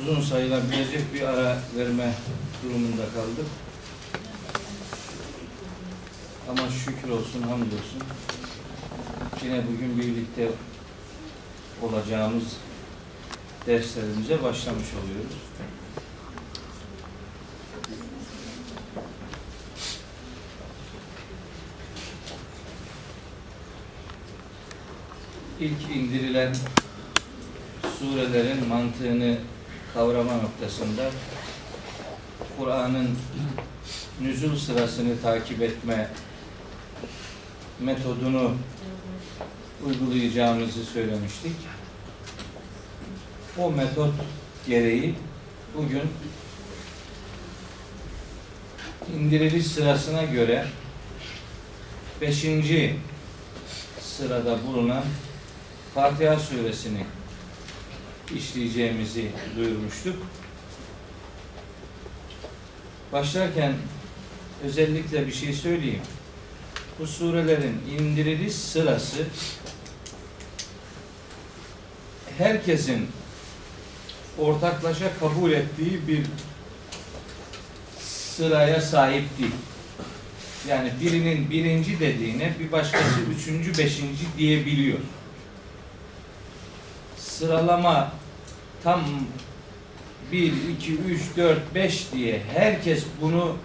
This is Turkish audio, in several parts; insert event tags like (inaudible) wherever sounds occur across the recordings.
uzun sayılabilecek bir ara verme durumunda kaldık. Ama şükür olsun, hamdolsun. Yine bugün birlikte olacağımız derslerimize başlamış oluyoruz. İlk indirilen surelerin mantığını kavrama noktasında Kur'an'ın nüzul sırasını takip etme metodunu uygulayacağımızı söylemiştik. O metot gereği bugün indiriliş sırasına göre beşinci sırada bulunan Fatiha suresini işleyeceğimizi duyurmuştuk. Başlarken özellikle bir şey söyleyeyim. Bu surelerin indiriliş sırası herkesin ortaklaşa kabul ettiği bir sıraya sahip değil. Yani birinin birinci dediğine bir başkası üçüncü, beşinci diyebiliyor. Sıralama tam 1, 2, 3, 4, 5 diye herkes bunu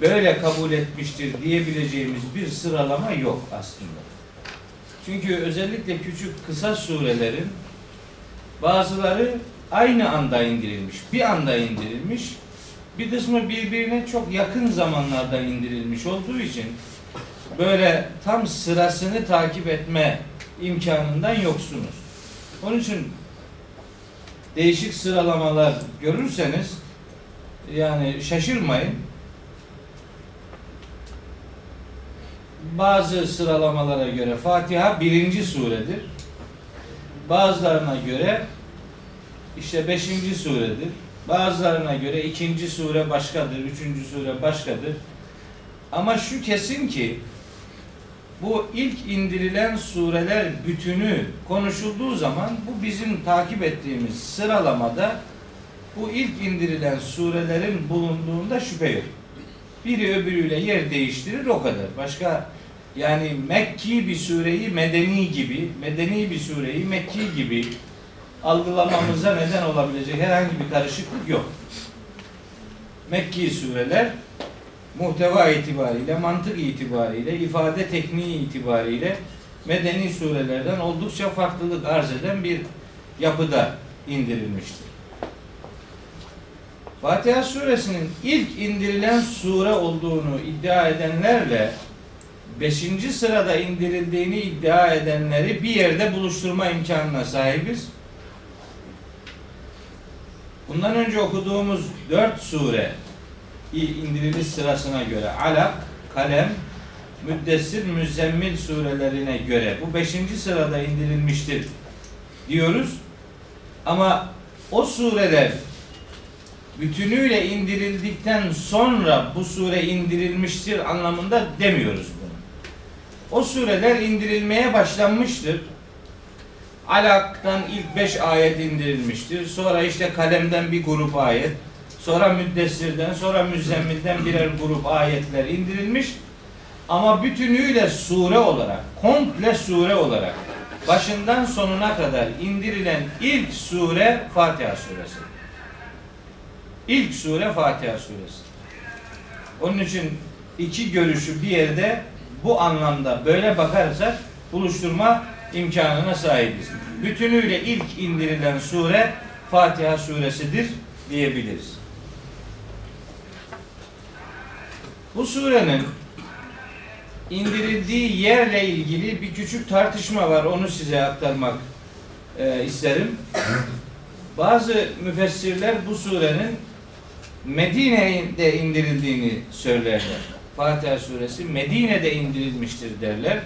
böyle kabul etmiştir diyebileceğimiz bir sıralama yok aslında. Çünkü özellikle küçük kısa surelerin bazıları aynı anda indirilmiş, bir anda indirilmiş, bir kısmı birbirine çok yakın zamanlarda indirilmiş olduğu için böyle tam sırasını takip etme imkanından yoksunuz. Onun için değişik sıralamalar görürseniz yani şaşırmayın. Bazı sıralamalara göre Fatiha birinci suredir. Bazılarına göre işte beşinci suredir. Bazılarına göre ikinci sure başkadır, üçüncü sure başkadır. Ama şu kesin ki bu ilk indirilen sureler bütünü konuşulduğu zaman bu bizim takip ettiğimiz sıralamada bu ilk indirilen surelerin bulunduğunda şüphe yok. Biri öbürüyle yer değiştirir o kadar. Başka yani Mekki bir sureyi medeni gibi, medeni bir sureyi Mekki gibi algılamamıza neden olabilecek herhangi bir karışıklık yok. Mekki sureler muhteva itibariyle, mantık itibariyle, ifade tekniği itibariyle medeni surelerden oldukça farklılık arz eden bir yapıda indirilmiştir. Fatiha suresinin ilk indirilen sure olduğunu iddia edenlerle beşinci sırada indirildiğini iddia edenleri bir yerde buluşturma imkanına sahibiz. Bundan önce okuduğumuz dört sure indiriliş sırasına göre Alak, Kalem, Müddessir, Müzzemmil surelerine göre bu beşinci sırada indirilmiştir diyoruz. Ama o sureler bütünüyle indirildikten sonra bu sure indirilmiştir anlamında demiyoruz bunu. O sureler indirilmeye başlanmıştır. Alak'tan ilk beş ayet indirilmiştir. Sonra işte kalemden bir grup ayet. Sonra Müddessir'den, sonra Müzzemmil'den birer grup ayetler indirilmiş. Ama bütünüyle sure olarak, komple sure olarak başından sonuna kadar indirilen ilk sure Fatiha suresi. İlk sure Fatiha suresi. Onun için iki görüşü bir yerde bu anlamda böyle bakarsak buluşturma imkanına sahibiz. Bütünüyle ilk indirilen sure Fatiha suresidir diyebiliriz. Bu surenin indirildiği yerle ilgili bir küçük tartışma var. Onu size aktarmak e, isterim. Bazı müfessirler bu surenin Medine'de indirildiğini söylerler. Fatiha suresi Medine'de indirilmiştir derler.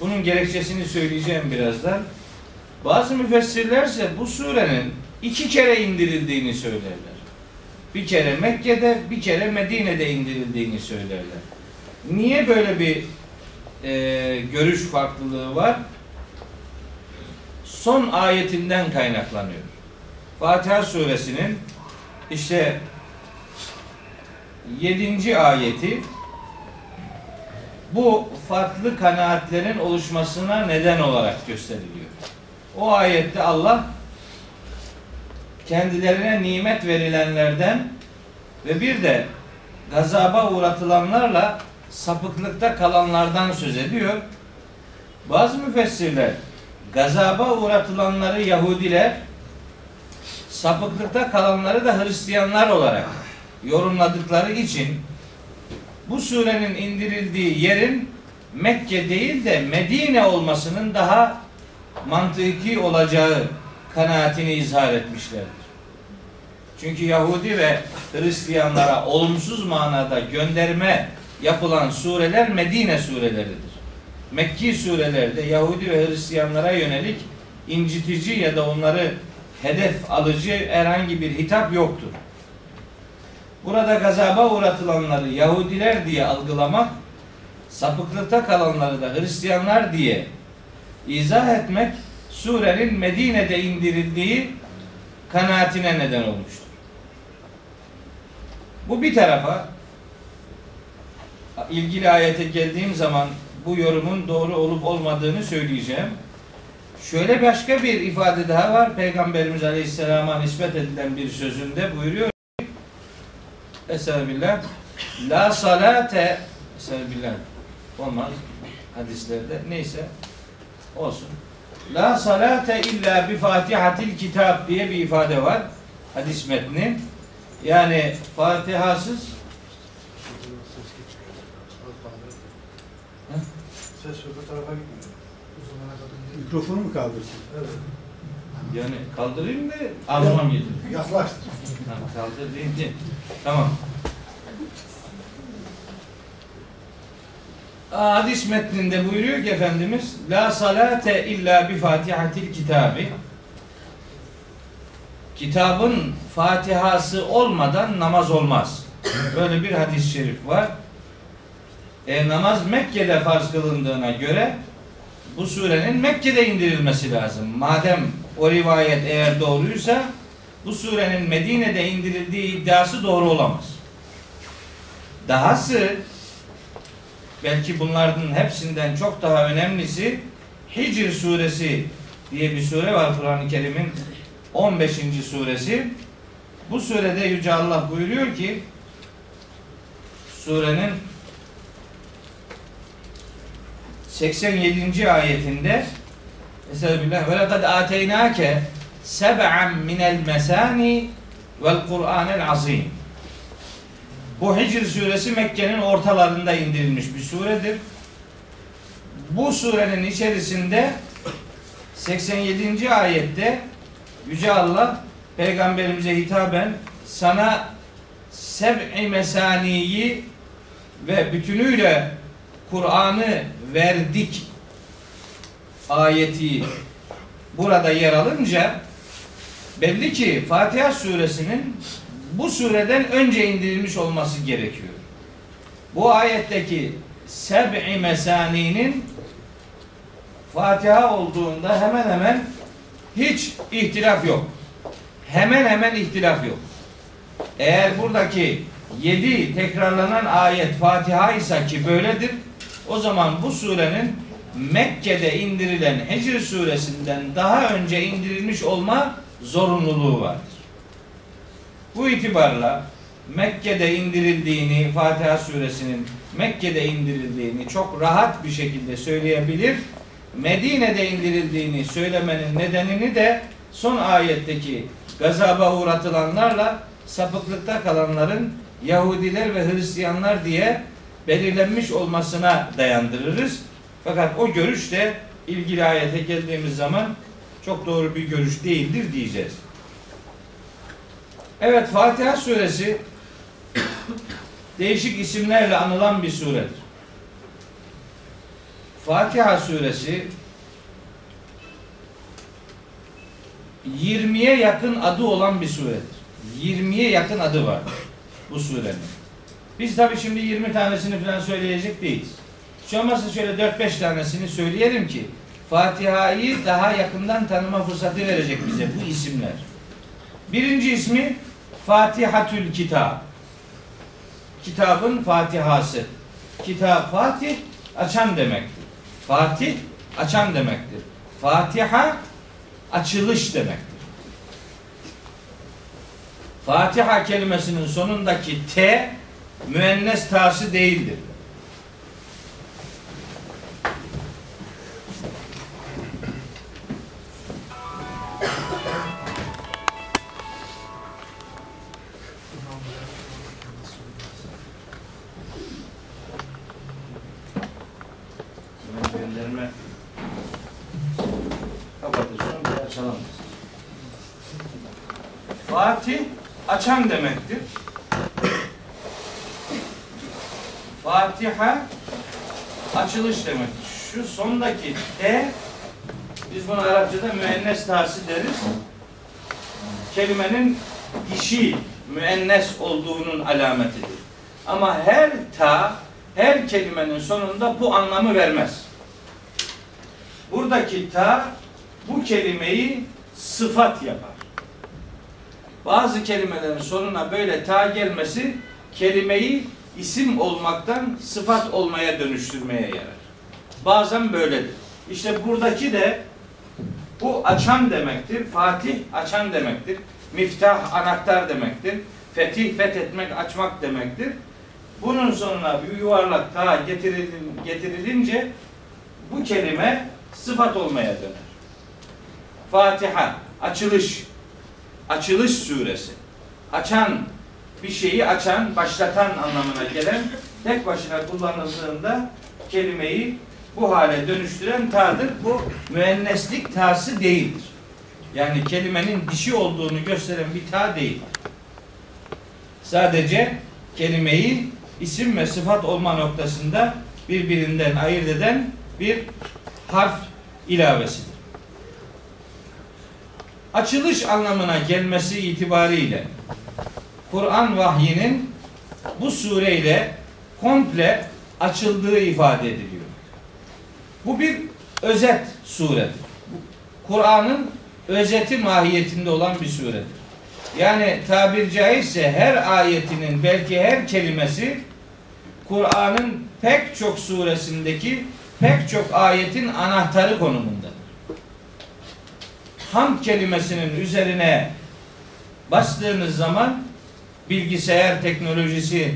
Bunun gerekçesini söyleyeceğim birazdan. Bazı müfessirler ise bu surenin iki kere indirildiğini söylerler. Bir kere Mekke'de, bir kere Medine'de indirildiğini söylerler. Niye böyle bir e, görüş farklılığı var? Son ayetinden kaynaklanıyor. Fatiha suresinin işte 7. ayeti bu farklı kanaatlerin oluşmasına neden olarak gösteriliyor. O ayette Allah kendilerine nimet verilenlerden ve bir de gazaba uğratılanlarla sapıklıkta kalanlardan söz ediyor. Bazı müfessirler gazaba uğratılanları Yahudiler, sapıklıkta kalanları da Hristiyanlar olarak yorumladıkları için bu surenin indirildiği yerin Mekke değil de Medine olmasının daha mantıki olacağı kanaatini izhar etmişlerdir. Çünkü Yahudi ve Hristiyanlara olumsuz manada gönderme yapılan sureler Medine sureleridir. Mekki surelerde Yahudi ve Hristiyanlara yönelik incitici ya da onları hedef alıcı herhangi bir hitap yoktur. Burada gazaba uğratılanları Yahudiler diye algılamak, sapıklıkta kalanları da Hristiyanlar diye izah etmek surenin Medine'de indirildiği kanaatine neden olmuştur. Bu bir tarafa ilgili ayete geldiğim zaman bu yorumun doğru olup olmadığını söyleyeceğim. Şöyle başka bir ifade daha var. Peygamberimiz Aleyhisselam'a nispet edilen bir sözünde buyuruyor ki Estağfirullah La salate Estağfirullah olmaz hadislerde neyse olsun. La salate illa bi fatihatil kitap diye bir ifade var. Hadis metni. Yani Fatihasız Ses öbür tarafa gitmiyor. Mikrofonu mu kaldırsın? Evet. yani kaldırayım da ağzıma mı gelir? Yaklaştır. Tamam kaldır deyince. Tamam. Hadis metninde buyuruyor ki Efendimiz La salate illa bi fatihatil kitabi Kitabın Fatihası olmadan namaz olmaz. Böyle bir hadis-i şerif var. E, namaz Mekke'de farz kılındığına göre bu surenin Mekke'de indirilmesi lazım. Madem o rivayet eğer doğruysa bu surenin Medine'de indirildiği iddiası doğru olamaz. Dahası belki bunların hepsinden çok daha önemlisi Hicr suresi diye bir sure var Kur'an-ı Kerim'in 15. suresi. Bu surede Yüce Allah buyuruyor ki surenin 87. ayetinde Estağfirullah ve lekad ateynake seb'an minel mesani vel Kur'anel azim. Bu Hicr suresi Mekke'nin ortalarında indirilmiş bir suredir. Bu surenin içerisinde 87. ayette Yüce Allah Peygamberimize hitaben sana seb'i mesaniyi ve bütünüyle Kur'an'ı verdik ayeti burada yer alınca belli ki Fatiha suresinin bu sureden önce indirilmiş olması gerekiyor. Bu ayetteki seb'i mesaninin Fatiha olduğunda hemen hemen hiç ihtilaf yok. Hemen hemen ihtilaf yok. Eğer buradaki yedi tekrarlanan ayet Fatiha ise ki böyledir. O zaman bu surenin Mekke'de indirilen Hicr suresinden daha önce indirilmiş olma zorunluluğu vardır. Bu itibarla Mekke'de indirildiğini, Fatiha suresinin Mekke'de indirildiğini çok rahat bir şekilde söyleyebilir. Medine'de indirildiğini söylemenin nedenini de son ayetteki gazaba uğratılanlarla sapıklıkta kalanların Yahudiler ve Hristiyanlar diye belirlenmiş olmasına dayandırırız. Fakat o görüş de ilgili ayete geldiğimiz zaman çok doğru bir görüş değildir diyeceğiz. Evet Fatiha suresi değişik isimlerle anılan bir suredir. Fatiha suresi 20'ye yakın adı olan bir suredir. 20'ye yakın adı var bu surenin. Biz tabi şimdi 20 tanesini falan söyleyecek değiliz. Şu olmazsa şöyle 4-5 tanesini söyleyelim ki Fatiha'yı daha yakından tanıma fırsatı verecek bize bu isimler. Birinci ismi Fatihatül Kitab. Kitabın Fatihası. Kitap Fatih açan demektir. Fatih açan demektir. Fatiha açılış demektir. Fatiha kelimesinin sonundaki T müennes tası değildir. Açılış demektir. Şu sondaki T biz bunu Arapçada müennes tası deriz. Kelimenin dişi müennes olduğunun alametidir. Ama her ta her kelimenin sonunda bu anlamı vermez. Buradaki ta bu kelimeyi sıfat yapar. Bazı kelimelerin sonuna böyle ta gelmesi kelimeyi isim olmaktan sıfat olmaya dönüştürmeye yarar. Bazen böyledir. İşte buradaki de bu açan demektir. Fatih açan demektir. Miftah anahtar demektir. Fetih fethetmek, açmak demektir. Bunun sonuna bir yuvarlak ta getirilin, getirilince bu kelime sıfat olmaya döner. Fatiha, açılış, açılış suresi. Açan, bir şeyi açan, başlatan anlamına gelen tek başına kullanıldığında kelimeyi bu hale dönüştüren ta'dır. Bu müenneslik ta'sı değildir. Yani kelimenin dişi olduğunu gösteren bir ta değil. Sadece kelimeyi isim ve sıfat olma noktasında birbirinden ayırt eden bir harf ilavesidir. Açılış anlamına gelmesi itibariyle Kur'an vahyinin bu sureyle komple açıldığı ifade ediliyor. Bu bir özet suredir. Kur'an'ın özeti mahiyetinde olan bir suredir. Yani tabir caizse her ayetinin belki her kelimesi Kur'an'ın pek çok suresindeki pek çok ayetin anahtarı konumundadır. Hamd kelimesinin üzerine bastığınız zaman bilgisayar teknolojisi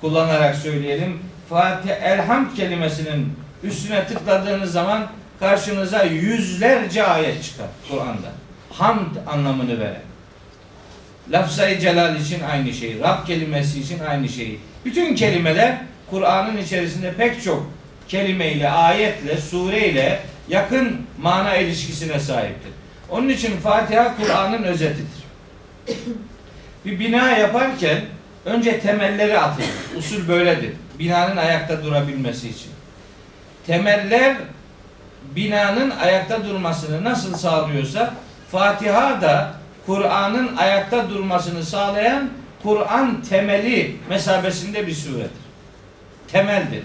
kullanarak söyleyelim. Fatih Elhamd kelimesinin üstüne tıkladığınız zaman karşınıza yüzlerce ayet çıkar Kur'an'da. Hamd anlamını veren. Lafzayı celal için aynı şey. Rab kelimesi için aynı şey. Bütün kelimeler Kur'an'ın içerisinde pek çok kelimeyle, ayetle, sureyle yakın mana ilişkisine sahiptir. Onun için Fatiha Kur'an'ın özetidir. Bir bina yaparken önce temelleri atılır. Usul böyledir. Binanın ayakta durabilmesi için. Temeller binanın ayakta durmasını nasıl sağlıyorsa Fatiha da Kur'an'ın ayakta durmasını sağlayan Kur'an temeli mesabesinde bir suredir. Temeldir.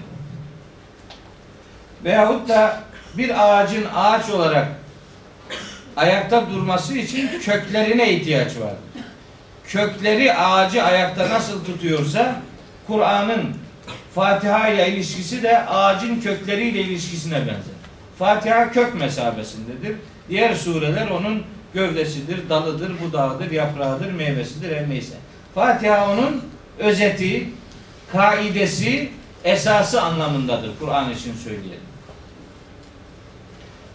Veyahut da bir ağacın ağaç olarak ayakta durması için köklerine ihtiyaç vardır. Kökleri ağacı ayakta nasıl tutuyorsa Kur'an'ın Fatiha ile ilişkisi de ağacın kökleriyle ilişkisine benzer. Fatiha kök mesabesindedir. Diğer sureler onun gövdesidir, dalıdır, budağıdır, yaprağıdır, meyvesidir, her neyse. Fatiha onun özeti, kaidesi, esası anlamındadır Kur'an için söyleyelim.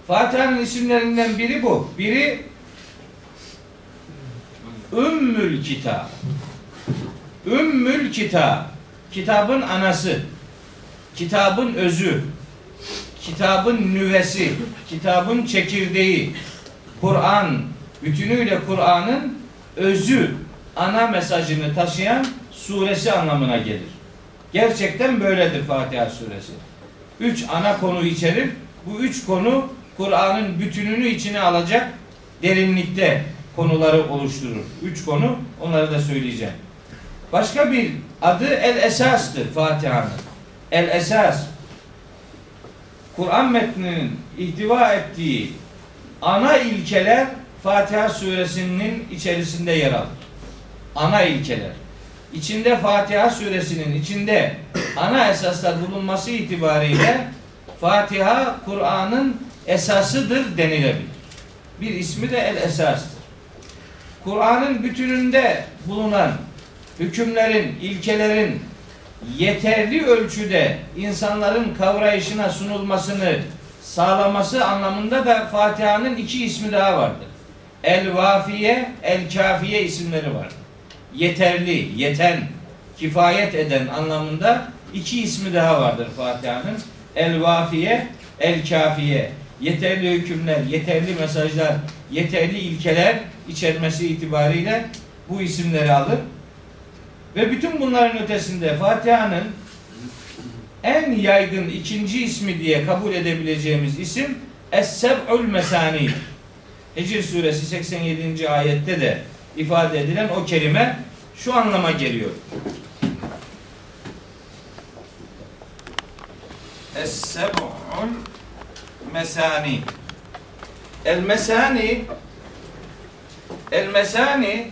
Fatiha'nın isimlerinden biri bu. Biri Ümmül Kitab. Ümmül Kitab. Kitabın anası. Kitabın özü. Kitabın nüvesi. Kitabın çekirdeği. Kur'an bütünüyle Kur'an'ın özü, ana mesajını taşıyan suresi anlamına gelir. Gerçekten böyledir Fatiha suresi. Üç ana konu içerir. Bu üç konu Kur'an'ın bütününü içine alacak derinlikte konuları oluşturur. Üç konu onları da söyleyeceğim. Başka bir adı El Esas'tır Fatiha'nın. El Esas Kur'an metninin ihtiva ettiği ana ilkeler Fatiha suresinin içerisinde yer alır. Ana ilkeler. İçinde Fatiha suresinin içinde ana esaslar bulunması itibariyle Fatiha Kur'an'ın esasıdır denilebilir. Bir ismi de el esastır. Kur'an'ın bütününde bulunan hükümlerin, ilkelerin yeterli ölçüde insanların kavrayışına sunulmasını sağlaması anlamında da Fatiha'nın iki ismi daha vardır. El Vafiye, El Kafiye isimleri var. Yeterli, yeten, kifayet eden anlamında iki ismi daha vardır Fatiha'nın. El Vafiye, El Kafiye. Yeterli hükümler, yeterli mesajlar, yeterli ilkeler içermesi itibariyle bu isimleri alır. Ve bütün bunların ötesinde Fatiha'nın en yaygın ikinci ismi diye kabul edebileceğimiz isim Es-Seb'ül Mesani. Hicr suresi 87. ayette de ifade edilen o kelime şu anlama geliyor. Es-Seb'ül Mesani. El Mesani El Mesani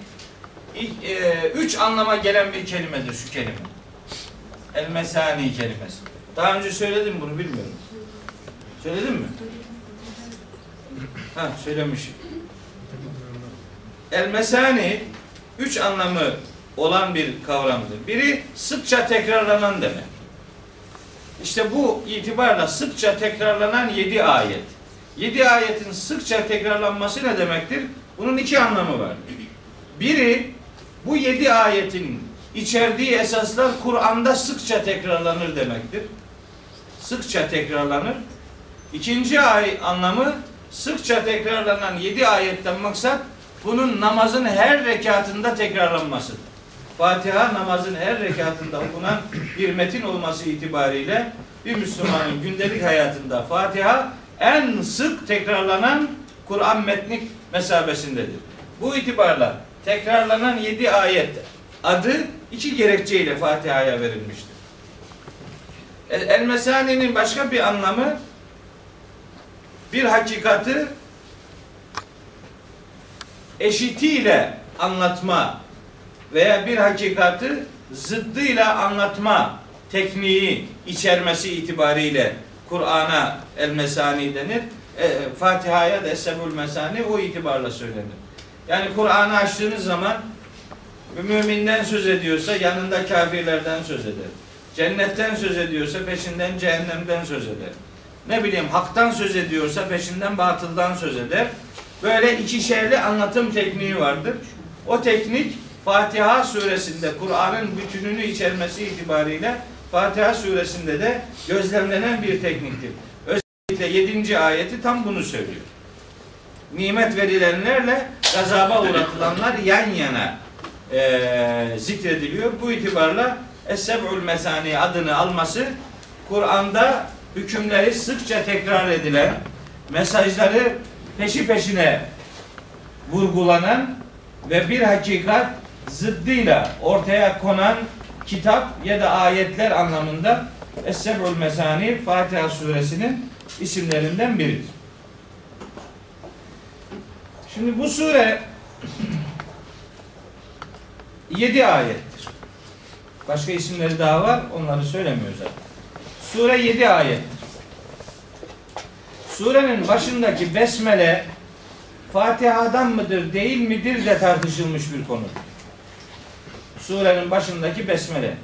e, üç anlama gelen bir kelimedir şu kelime. El mesani kelimesi. Daha önce söyledim bunu bilmiyorum. Söyledim mi? Ha söylemişim. El mesani üç anlamı olan bir kavramdır. Biri sıkça tekrarlanan demek. İşte bu itibarla sıkça tekrarlanan yedi ayet. Yedi ayetin sıkça tekrarlanması ne demektir? Bunun iki anlamı var. Biri bu yedi ayetin içerdiği esaslar Kur'an'da sıkça tekrarlanır demektir. Sıkça tekrarlanır. İkinci ay anlamı sıkça tekrarlanan yedi ayetten maksat bunun namazın her rekatında tekrarlanmasıdır. Fatiha namazın her rekatında okunan bir metin olması itibariyle bir Müslümanın gündelik hayatında Fatiha en sık tekrarlanan Kur'an metni mesabesindedir. Bu itibarla tekrarlanan yedi ayet adı iki gerekçeyle Fatiha'ya verilmiştir. El Mesani'nin başka bir anlamı bir hakikati eşitiyle anlatma veya bir hakikati zıddıyla anlatma tekniği içermesi itibariyle Kur'an'a El Mesani denir. E, Fatiha'ya da Esebül Mesani o itibarla söylenir. Yani Kur'an'ı açtığınız zaman müminden söz ediyorsa yanında kafirlerden söz eder. Cennetten söz ediyorsa peşinden cehennemden söz eder. Ne bileyim haktan söz ediyorsa peşinden batıldan söz eder. Böyle ikişerli anlatım tekniği vardır. O teknik Fatiha suresinde Kur'an'ın bütününü içermesi itibariyle Fatiha suresinde de gözlemlenen bir tekniktir. Özellikle 7. ayeti tam bunu söylüyor. Nimet verilenlerle gazaba uğratılanlar yan yana e, zikrediliyor. Bu itibarla Es-Seb'ül Mesani adını alması Kur'an'da hükümleri sıkça tekrar edilen, mesajları peşi peşine vurgulanan ve bir hakikat zıddıyla ortaya konan kitap ya da ayetler anlamında Es-Seb'ül Mesani Fatiha suresinin isimlerinden biridir. Şimdi bu sure (clears throat) 7 ayettir. Başka isimleri daha var. Onları söylemiyor zaten. Sure 7 ayettir. Surenin başındaki besmele Fatiha'dan mıdır değil midir de tartışılmış bir konu. Surenin başındaki besmele.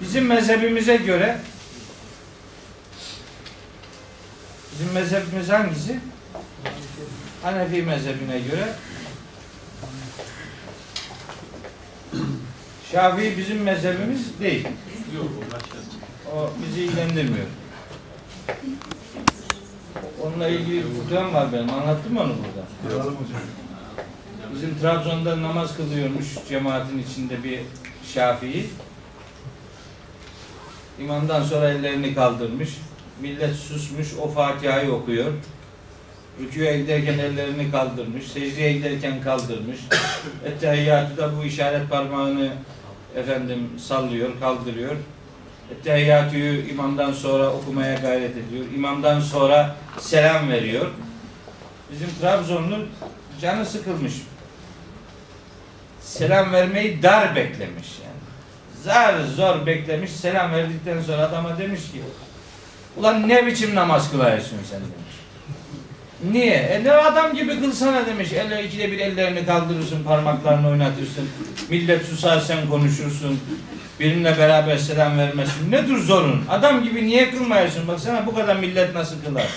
Bizim mezhebimize göre bizim mezhebimiz hangisi? Hanefi mezhebine göre Şafii bizim mezhebimiz değil. O bizi ilgilendirmiyor. Onunla ilgili bir var benim. Anlattım mı onu burada? Hocam. Bizim Trabzon'da namaz kılıyormuş cemaatin içinde bir Şafii. İmamdan sonra ellerini kaldırmış. Millet susmuş. O Fatiha'yı okuyor. Rüküye giderken ellerini kaldırmış. Secdeye giderken kaldırmış. (coughs) Ettehiyyatü'de bu işaret parmağını efendim sallıyor, kaldırıyor. Ettehiyyatü'yü imamdan sonra okumaya gayret ediyor. İmamdan sonra selam veriyor. Bizim Trabzonlu canı sıkılmış. Selam vermeyi dar beklemiş yani. Zar zor beklemiş. Selam verdikten sonra adama demiş ki Ulan ne biçim namaz kılıyorsun sen demiş. Niye? E ne adam gibi kılsana demiş. Elle ikide bir ellerini kaldırırsın, parmaklarını oynatırsın. Millet susar sen konuşursun. Benimle beraber selam vermesin. Nedir zorun? Adam gibi niye kılmıyorsun? Baksana bu kadar millet nasıl kılar?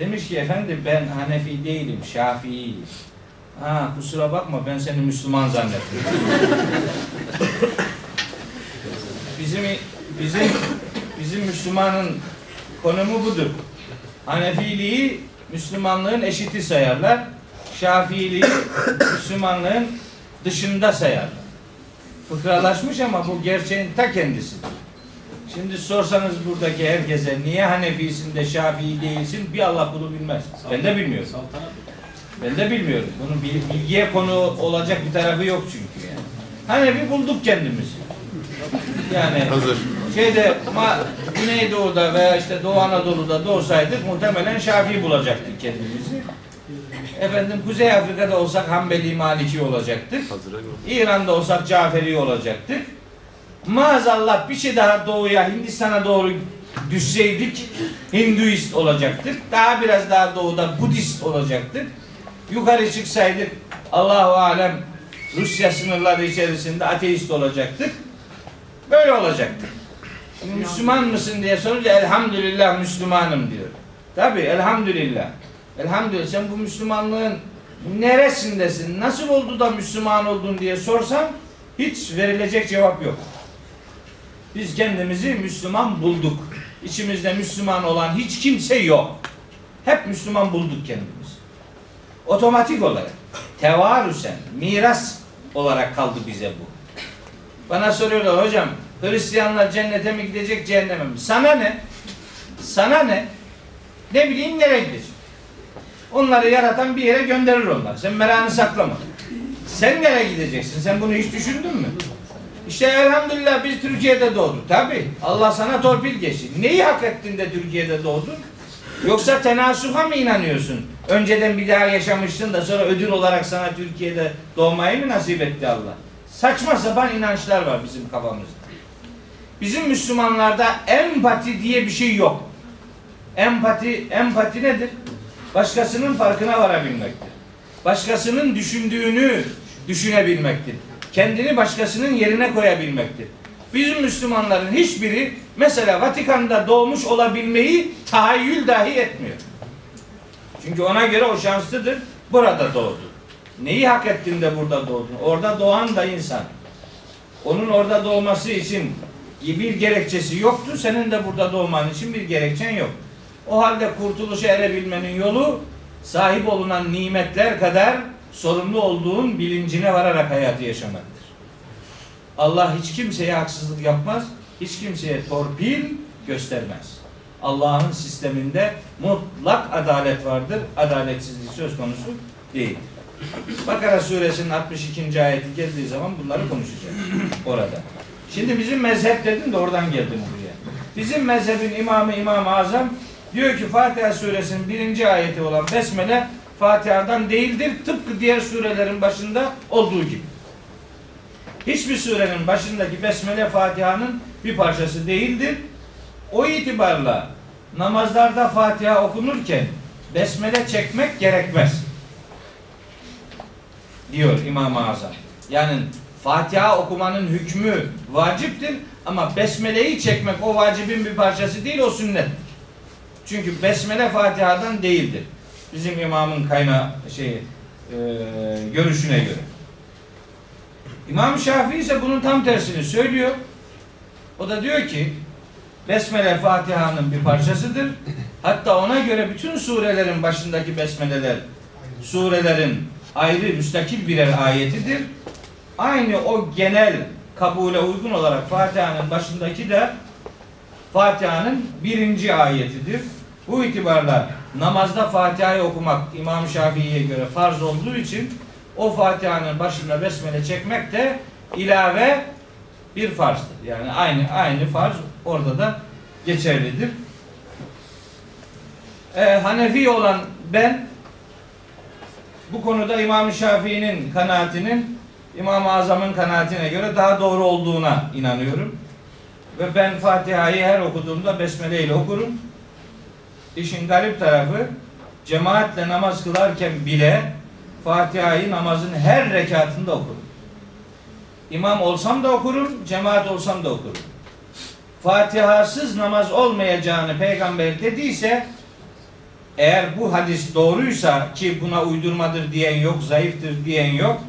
Demiş ki efendim ben Hanefi değilim, Şafii'yim. Ha kusura bakma ben seni Müslüman zannettim. bizim bizim bizim Müslümanın konumu budur. Hanefiliği Müslümanlığın eşiti sayarlar. Şafiiliği Müslümanlığın dışında sayarlar. Fıkralaşmış ama bu gerçeğin ta kendisidir. Şimdi sorsanız buradaki herkese niye Hanefisin de Şafii değilsin bir Allah bunu bilmez. Ben de bilmiyorum. Ben de bilmiyorum. Bunun bil- bilgiye konu olacak bir tarafı yok çünkü yani. Hanefi bulduk kendimizi. Yani Hazır. şeyde ma, Güneydoğu'da veya işte Doğu Anadolu'da doğsaydık muhtemelen Şafii bulacaktık kendimizi. Efendim Kuzey Afrika'da olsak Hanbeli Maliki olacaktık. İran'da olsak Caferi olacaktık. Maazallah bir şey daha doğuya Hindistan'a doğru düşseydik Hinduist olacaktık. Daha biraz daha doğuda Budist olacaktık. Yukarı çıksaydık Allahu alem Rusya sınırları içerisinde ateist olacaktık. Böyle olacaktık. Şimdi Müslüman mısın diye sorunca elhamdülillah Müslümanım diyor. Tabi elhamdülillah. Elhamdülillah sen bu Müslümanlığın neresindesin? Nasıl oldu da Müslüman oldun diye sorsam hiç verilecek cevap yok. Biz kendimizi Müslüman bulduk. İçimizde Müslüman olan hiç kimse yok. Hep Müslüman bulduk kendimizi. Otomatik olarak, tevarüsen, miras olarak kaldı bize bu. Bana soruyorlar hocam Hristiyanlar cennete mi gidecek cehenneme mi? Sana ne? Sana ne? Ne bileyim nereye gidecek? Onları yaratan bir yere gönderir onlar. Sen merakını saklama. Sen nereye gideceksin? Sen bunu hiç düşündün mü? İşte elhamdülillah biz Türkiye'de doğduk. Tabi Allah sana torpil geçti. Neyi hak ettin de Türkiye'de doğdun? Yoksa tenasuha mı inanıyorsun? Önceden bir daha yaşamıştın da sonra ödül olarak sana Türkiye'de doğmayı mı nasip etti Allah? Saçma sapan inançlar var bizim kafamızda. Bizim Müslümanlarda empati diye bir şey yok. Empati, empati nedir? Başkasının farkına varabilmektir. Başkasının düşündüğünü düşünebilmektir. Kendini başkasının yerine koyabilmektir. Bizim Müslümanların hiçbiri mesela Vatikan'da doğmuş olabilmeyi tahayyül dahi etmiyor. Çünkü ona göre o şanslıdır. Burada doğdu. Neyi hak ettin de burada doğdun? Orada doğan da insan. Onun orada doğması için bir gerekçesi yoktu. Senin de burada doğman için bir gerekçen yok. O halde kurtuluşa erebilmenin yolu sahip olunan nimetler kadar sorumlu olduğun bilincine vararak hayatı yaşamaktır. Allah hiç kimseye haksızlık yapmaz, hiç kimseye torpil göstermez. Allah'ın sisteminde mutlak adalet vardır. Adaletsizlik söz konusu değil. Bakara suresinin 62. ayeti geldiği zaman bunları konuşacağız orada. Şimdi bizim mezhep dedim de oradan geldim buraya. Bizim mezhebin imamı İmam-ı Azam diyor ki Fatiha suresinin birinci ayeti olan Besmele Fatiha'dan değildir. Tıpkı diğer surelerin başında olduğu gibi. Hiçbir surenin başındaki Besmele Fatiha'nın bir parçası değildir. O itibarla namazlarda Fatiha okunurken Besmele çekmek gerekmez. Diyor İmam-ı Azam. Yani Fatiha okumanın hükmü vaciptir ama Besmele'yi çekmek o vacibin bir parçası değil o sünnet. Çünkü Besmele Fatiha'dan değildir. Bizim imamın kaynağı şey e, görüşüne göre. İmam Şafii ise bunun tam tersini söylüyor. O da diyor ki Besmele Fatiha'nın bir parçasıdır. Hatta ona göre bütün surelerin başındaki besmeleler surelerin ayrı müstakil birer ayetidir. Aynı o genel kabule uygun olarak Fatiha'nın başındaki de Fatiha'nın birinci ayetidir. Bu itibarla namazda Fatiha'yı okumak İmam Şafii'ye göre farz olduğu için o Fatiha'nın başına besmele çekmek de ilave bir farzdır. Yani aynı aynı farz orada da geçerlidir. Ee, Hanefi olan ben bu konuda İmam Şafii'nin kanaatinin İmam-ı Azam'ın kanaatine göre daha doğru olduğuna inanıyorum. Ve ben Fatiha'yı her okuduğumda besmele ile okurum. İşin garip tarafı cemaatle namaz kılarken bile Fatiha'yı namazın her rekatında okurum. İmam olsam da okurum, cemaat olsam da okurum. Fatihasız namaz olmayacağını peygamber dediyse eğer bu hadis doğruysa ki buna uydurmadır diyen yok, zayıftır diyen yok.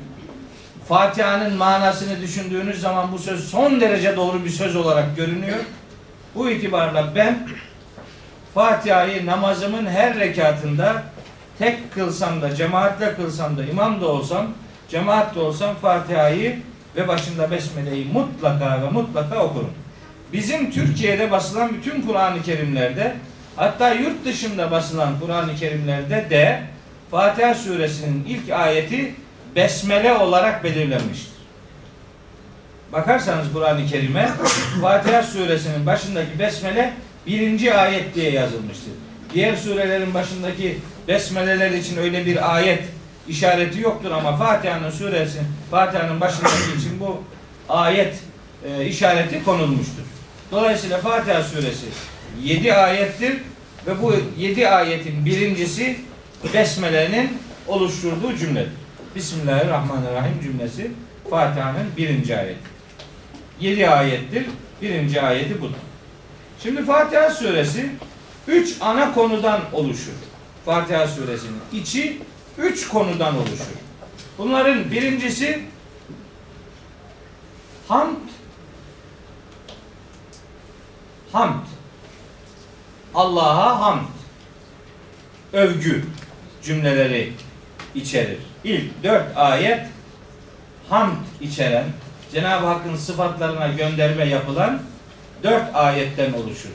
Fatiha'nın manasını düşündüğünüz zaman bu söz son derece doğru bir söz olarak görünüyor. Bu itibarla ben Fatiha'yı namazımın her rekatında tek kılsam da, cemaatle kılsam da, imam da olsam, cemaat de olsam Fatiha'yı ve başında Besmele'yi mutlaka ve mutlaka okurum. Bizim Türkiye'de basılan bütün Kur'an-ı Kerimlerde hatta yurt dışında basılan Kur'an-ı Kerimlerde de Fatiha suresinin ilk ayeti Besmele olarak belirlenmiştir. Bakarsanız Kur'an-ı Kerim'e Fatiha suresinin başındaki Besmele birinci ayet diye yazılmıştır. Diğer surelerin başındaki besmeleler için öyle bir ayet işareti yoktur ama Fatiha'nın suresi, Fatiha'nın başındaki için bu ayet e, işareti konulmuştur. Dolayısıyla Fatiha suresi 7 ayettir ve bu 7 ayetin birincisi besmelenin oluşturduğu cümledir. Bismillahirrahmanirrahim cümlesi Fatiha'nın birinci ayeti. 7 ayettir. Birinci ayeti budur. Şimdi Fatiha suresi üç ana konudan oluşur. Fatiha suresinin içi üç konudan oluşur. Bunların birincisi hamd hamd Allah'a hamd övgü cümleleri içerir. İlk dört ayet hamd içeren Cenab-ı Hakk'ın sıfatlarına gönderme yapılan dört ayetten oluşur.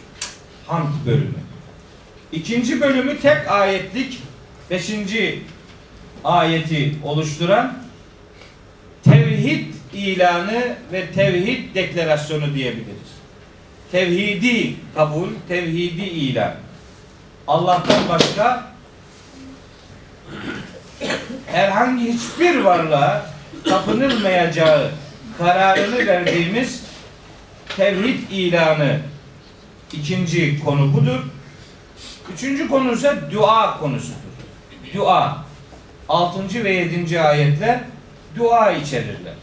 Hamd bölümü. İkinci bölümü tek ayetlik beşinci ayeti oluşturan tevhid ilanı ve tevhid deklarasyonu diyebiliriz. Tevhidi kabul, tevhidi ilan. Allah'tan başka herhangi hiçbir varlığa tapınılmayacağı kararını verdiğimiz tevhid ilanı ikinci konu budur. Üçüncü konu ise dua konusudur. Dua. Altıncı ve yedinci ayetler dua içerirler.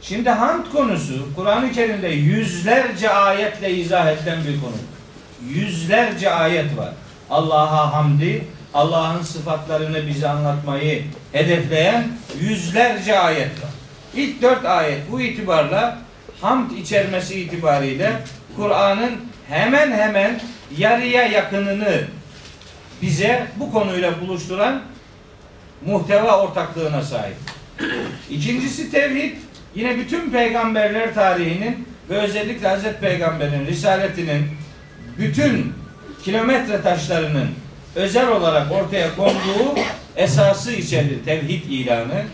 Şimdi hamd konusu Kur'an-ı Kerim'de yüzlerce ayetle izah edilen bir konu. Yüzlerce ayet var. Allah'a hamdi, Allah'ın sıfatlarını bize anlatmayı hedefleyen yüzlerce ayet var. İlk dört ayet bu itibarla hamd içermesi itibariyle Kur'an'ın hemen hemen yarıya yakınını bize bu konuyla buluşturan muhteva ortaklığına sahip. İkincisi tevhid. Yine bütün peygamberler tarihinin ve özellikle Hazreti Peygamber'in risaletinin bütün kilometre taşlarının özel olarak ortaya konduğu esası içerir tevhid ilanı.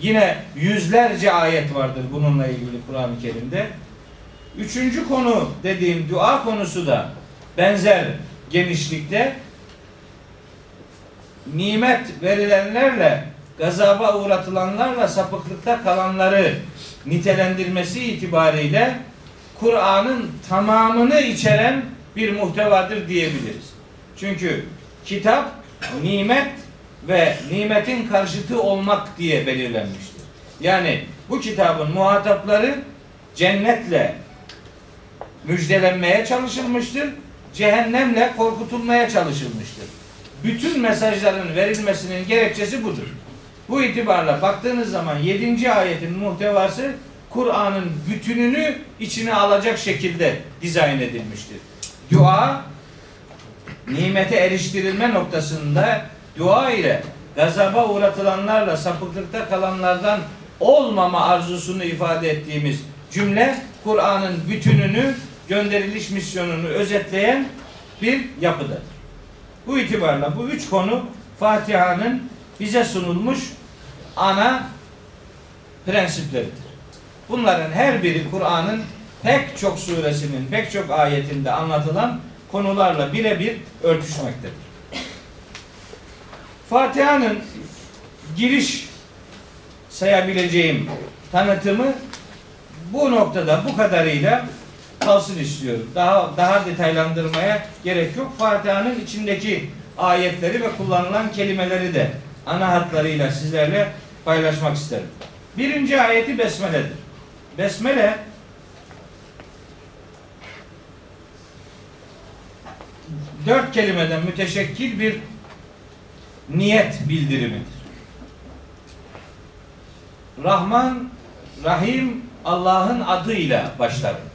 Yine yüzlerce ayet vardır bununla ilgili Kur'an-ı Kerim'de. Üçüncü konu dediğim dua konusu da benzer genişlikte nimet verilenlerle gazaba uğratılanlarla sapıklıkta kalanları nitelendirmesi itibariyle Kur'an'ın tamamını içeren bir muhtevadır diyebiliriz. Çünkü kitap nimet ve nimetin karşıtı olmak diye belirlenmiştir. Yani bu kitabın muhatapları cennetle müjdelenmeye çalışılmıştır. Cehennemle korkutulmaya çalışılmıştır. Bütün mesajların verilmesinin gerekçesi budur. Bu itibarla baktığınız zaman 7. ayetin muhtevası Kur'an'ın bütününü içine alacak şekilde dizayn edilmiştir. Dua nimete eriştirilme noktasında dua ile gazaba uğratılanlarla sapıklıkta kalanlardan olmama arzusunu ifade ettiğimiz cümle Kur'an'ın bütününü gönderiliş misyonunu özetleyen bir yapıdır. Bu itibarla bu üç konu Fatiha'nın bize sunulmuş ana prensipleridir. Bunların her biri Kur'an'ın pek çok suresinin pek çok ayetinde anlatılan konularla birebir örtüşmektedir. Fatiha'nın giriş sayabileceğim tanıtımı bu noktada bu kadarıyla kalsın istiyorum. Daha daha detaylandırmaya gerek yok. Fatiha'nın içindeki ayetleri ve kullanılan kelimeleri de ana hatlarıyla sizlerle paylaşmak isterim. Birinci ayeti Besmele'dir. Besmele dört kelimeden müteşekkil bir niyet bildirimidir. Rahman, Rahim Allah'ın adıyla başlarım.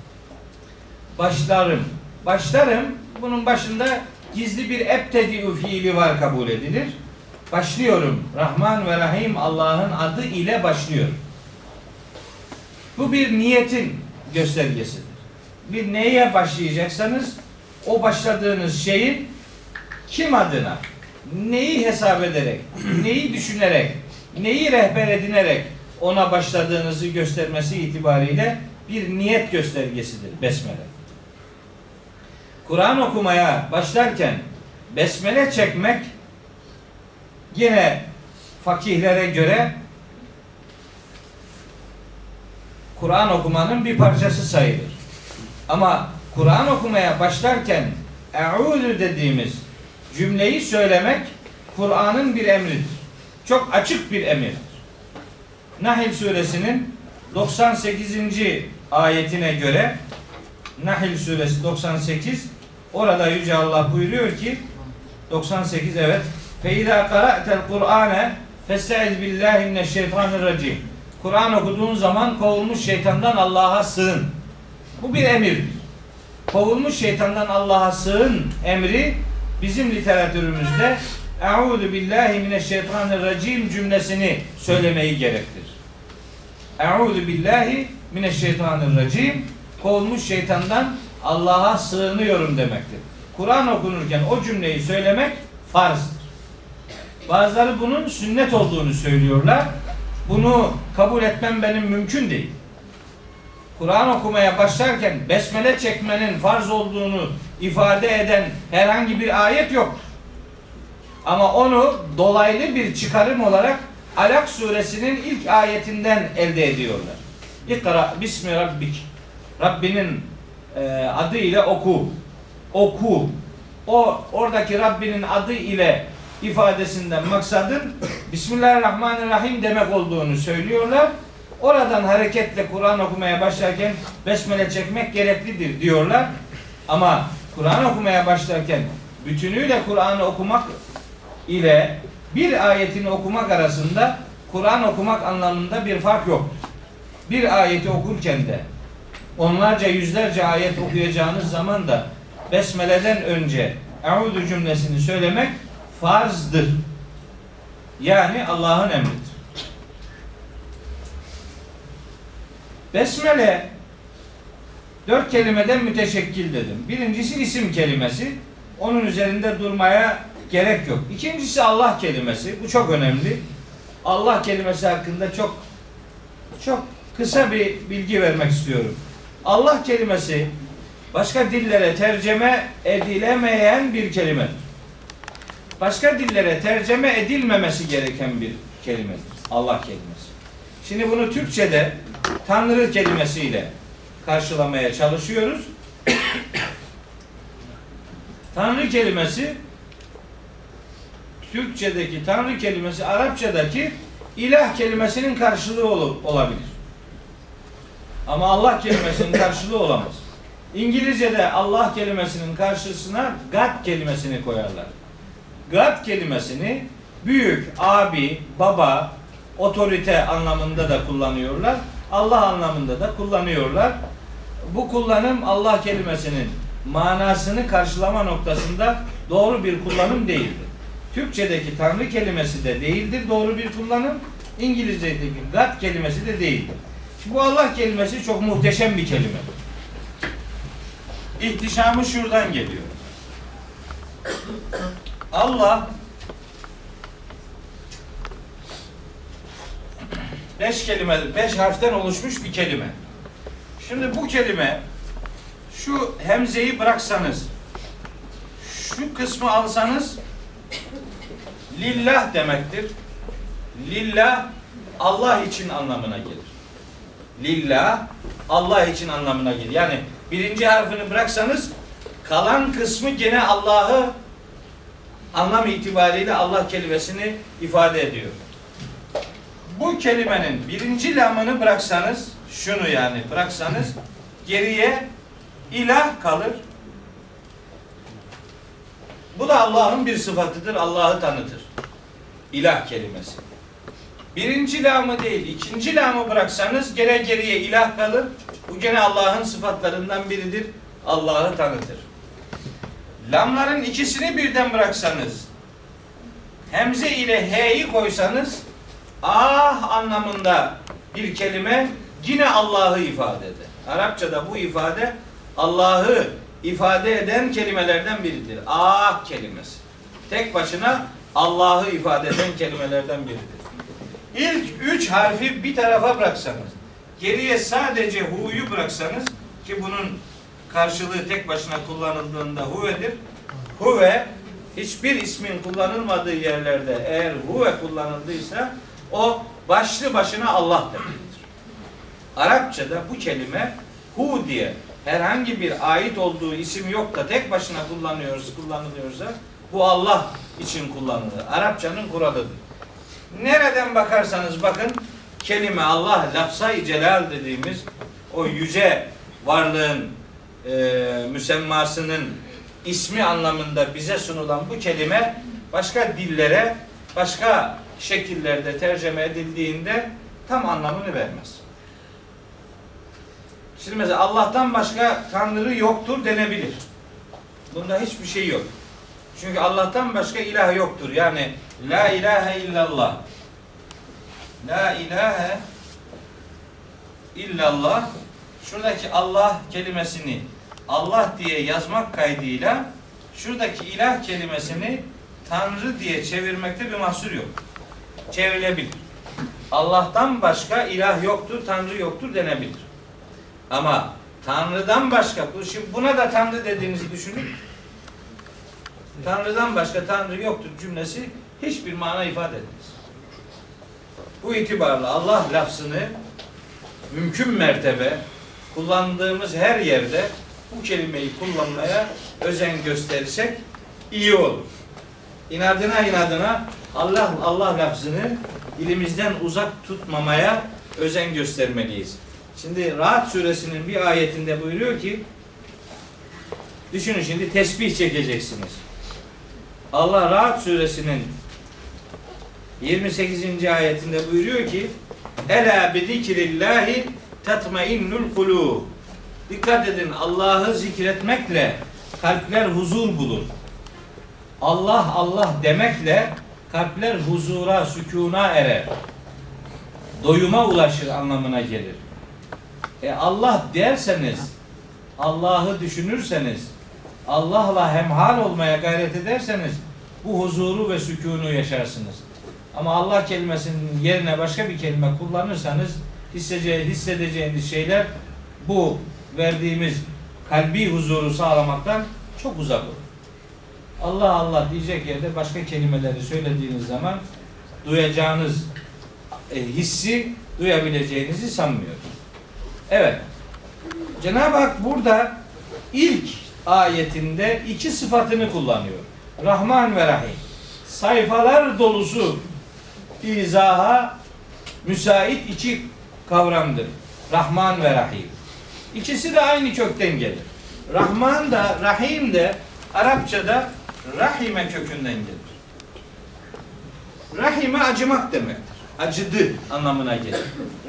Başlarım. Başlarım. Bunun başında gizli bir ebtedi'u fiili var kabul edilir. Başlıyorum. Rahman ve Rahim Allah'ın adı ile başlıyorum. Bu bir niyetin göstergesidir. Bir neye başlayacaksanız o başladığınız şeyin kim adına, neyi hesap ederek, neyi düşünerek, neyi rehber edinerek ona başladığınızı göstermesi itibariyle bir niyet göstergesidir besmele. Kur'an okumaya başlarken besmele çekmek yine fakihlere göre Kur'an okumanın bir parçası sayılır. Ama Kur'an okumaya başlarken eûzü dediğimiz cümleyi söylemek Kur'an'ın bir emridir. Çok açık bir emirdir. Nahl suresinin 98. ayetine göre Nahl suresi 98 Orada Yüce Allah buyuruyor ki 98 evet. Feyda qara'tel Kur'ane festaiz billahi mineşşeytanirracim. Kur'an okuduğun zaman kovulmuş şeytandan Allah'a sığın. Bu bir emirdir. Kovulmuş şeytandan Allah'a sığın emri bizim literatürümüzde Euzu billahi mineşşeytanirracim cümlesini söylemeyi gerektir. Euzu billahi mineşşeytanirracim kovulmuş şeytandan Allah'a sığınıyorum demektir. Kur'an okunurken o cümleyi söylemek farzdır. Bazıları bunun sünnet olduğunu söylüyorlar. Bunu kabul etmem benim mümkün değil. Kur'an okumaya başlarken besmele çekmenin farz olduğunu ifade eden herhangi bir ayet yok. Ama onu dolaylı bir çıkarım olarak Alak suresinin ilk ayetinden elde ediyorlar. İkra bismi rabbik. Rabbinin e, adı ile oku. Oku. O oradaki Rabbinin adı ile ifadesinden maksadın Bismillahirrahmanirrahim demek olduğunu söylüyorlar. Oradan hareketle Kur'an okumaya başlarken besmele çekmek gereklidir diyorlar. Ama Kur'an okumaya başlarken bütünüyle Kur'an'ı okumak ile bir ayetini okumak arasında Kur'an okumak anlamında bir fark yok. Bir ayeti okurken de onlarca yüzlerce ayet okuyacağınız zaman da besmeleden önce Euzu cümlesini söylemek farzdır. Yani Allah'ın emridir. Besmele dört kelimeden müteşekkil dedim. Birincisi isim kelimesi. Onun üzerinde durmaya gerek yok. İkincisi Allah kelimesi. Bu çok önemli. Allah kelimesi hakkında çok çok kısa bir bilgi vermek istiyorum. Allah kelimesi başka dillere tercüme edilemeyen bir kelimedir. Başka dillere tercüme edilmemesi gereken bir kelimedir. Allah kelimesi. Şimdi bunu Türkçe'de Tanrı kelimesiyle karşılamaya çalışıyoruz. (coughs) Tanrı kelimesi Türkçedeki Tanrı kelimesi Arapçadaki ilah kelimesinin karşılığı ol- olabilir. Ama Allah kelimesinin karşılığı olamaz. İngilizce'de Allah kelimesinin karşısına God kelimesini koyarlar. God kelimesini büyük, abi, baba, otorite anlamında da kullanıyorlar. Allah anlamında da kullanıyorlar. Bu kullanım Allah kelimesinin manasını karşılama noktasında doğru bir kullanım değildir. Türkçedeki Tanrı kelimesi de değildir doğru bir kullanım. İngilizce'deki God kelimesi de değildir. Bu Allah kelimesi çok muhteşem bir kelime. İhtişamı şuradan geliyor. Allah beş kelime, beş harften oluşmuş bir kelime. Şimdi bu kelime şu hemzeyi bıraksanız şu kısmı alsanız lillah demektir. Lillah Allah için anlamına gelir. Lillah Allah için anlamına gelir. Yani birinci harfini bıraksanız kalan kısmı gene Allah'ı anlam itibariyle Allah kelimesini ifade ediyor. Bu kelimenin birinci lamını bıraksanız, şunu yani bıraksanız geriye ilah kalır. Bu da Allah'ın bir sıfatıdır. Allah'ı tanıtır. İlah kelimesi. Birinci lamı değil, ikinci lamı bıraksanız gene geriye ilah kalır. Bu gene Allah'ın sıfatlarından biridir. Allah'ı tanıtır. Lamların ikisini birden bıraksanız, hemze ile h'yi koysanız, ah anlamında bir kelime yine Allah'ı ifade eder. Arapçada bu ifade Allah'ı ifade eden kelimelerden biridir. Ah kelimesi. Tek başına Allah'ı ifade eden kelimelerden biridir. İlk üç harfi bir tarafa bıraksanız, geriye sadece hu'yu bıraksanız ki bunun karşılığı tek başına kullanıldığında huvedir. Huve hiçbir ismin kullanılmadığı yerlerde eğer huve kullanıldıysa o başlı başına Allah demektir. Arapçada bu kelime hu diye herhangi bir ait olduğu isim yok da tek başına kullanıyoruz, kullanılıyorsa bu Allah için kullanılır. Arapçanın kuralıdır. Nereden bakarsanız bakın kelime Allah lafzayı celal dediğimiz o yüce varlığın e, müsemmasının ismi anlamında bize sunulan bu kelime başka dillere başka şekillerde tercüme edildiğinde tam anlamını vermez. Şimdi mesela Allah'tan başka Tanrı yoktur denebilir. Bunda hiçbir şey yok. Çünkü Allah'tan başka ilah yoktur. Yani la ilahe illallah. La ilahe illallah. Şuradaki Allah kelimesini Allah diye yazmak kaydıyla şuradaki ilah kelimesini Tanrı diye çevirmekte bir mahsur yok. Çevrilebilir. Allah'tan başka ilah yoktur, Tanrı yoktur denebilir. Ama Tanrı'dan başka, şimdi buna da Tanrı dediğinizi düşünün. Tanrı'dan başka Tanrı yoktur cümlesi hiçbir mana ifade etmez. Bu itibarla Allah lafzını mümkün mertebe kullandığımız her yerde bu kelimeyi kullanmaya özen gösterirsek iyi olur. İnadına inadına Allah Allah lafzını dilimizden uzak tutmamaya özen göstermeliyiz. Şimdi Rahat suresinin bir ayetinde buyuruyor ki düşünün şimdi tesbih çekeceksiniz. Allah Rahat suresinin 28. ayetinde buyuruyor ki Ela bi zikrillahi tatmainnul kulub. Dikkat edin Allah'ı zikretmekle kalpler huzur bulur. Allah Allah demekle kalpler huzura, sükuna erer. Doyuma ulaşır anlamına gelir. E Allah derseniz, Allah'ı düşünürseniz, Allah'la hemhal olmaya gayret ederseniz bu huzuru ve sükunu yaşarsınız. Ama Allah kelimesinin yerine başka bir kelime kullanırsanız hissece- hissedeceğiniz şeyler bu verdiğimiz kalbi huzuru sağlamaktan çok uzak olur. Allah Allah diyecek yerde başka kelimeleri söylediğiniz zaman duyacağınız e, hissi duyabileceğinizi sanmıyorum. Evet. Cenab-ı Hak burada ilk ayetinde iki sıfatını kullanıyor. Rahman ve Rahim. Sayfalar dolusu izaha müsait iki kavramdır. Rahman ve Rahim. İkisi de aynı kökten gelir. Rahman da Rahim de Arapçada rahime kökünden gelir. Rahime acımak demektir. Acıdı anlamına gelir.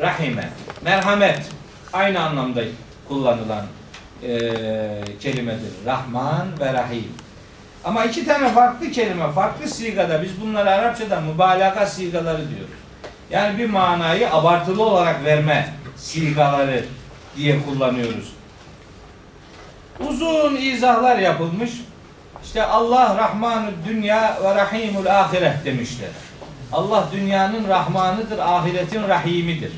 Rahime. Merhamet. Aynı anlamda kullanılan eee, kelimedir. Rahman ve Rahim. Ama iki tane farklı kelime, farklı sigada biz bunları Arapçada mübalağa sigaları diyoruz. Yani bir manayı abartılı olarak verme sigaları diye kullanıyoruz. Uzun izahlar yapılmış. İşte Allah Rahmanü Dünya ve Rahimul Ahiret demişler. Allah dünyanın Rahmanıdır, ahiretin Rahimidir.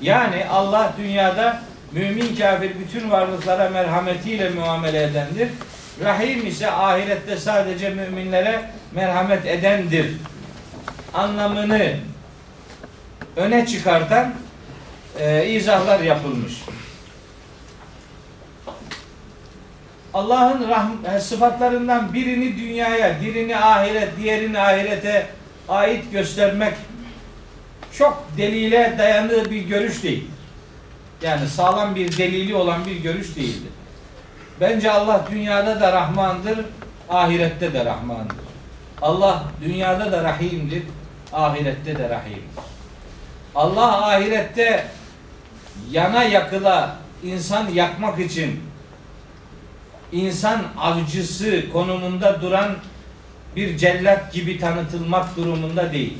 Yani Allah dünyada mümin kafir bütün varlıklara merhametiyle muamele edendir. Rahim ise ahirette sadece müminlere merhamet edendir anlamını öne çıkartan e, izahlar yapılmış. Allah'ın rahm- e, sıfatlarından birini dünyaya, birini ahiret, diğerini ahirete ait göstermek çok delile dayandığı bir görüş değil. Yani sağlam bir delili olan bir görüş değildir. Bence Allah dünyada da Rahmandır, ahirette de Rahmandır. Allah dünyada da Rahim'dir, ahirette de Rahim'dir. Allah ahirette yana yakıla insan yakmak için insan avcısı konumunda duran bir cellat gibi tanıtılmak durumunda değil.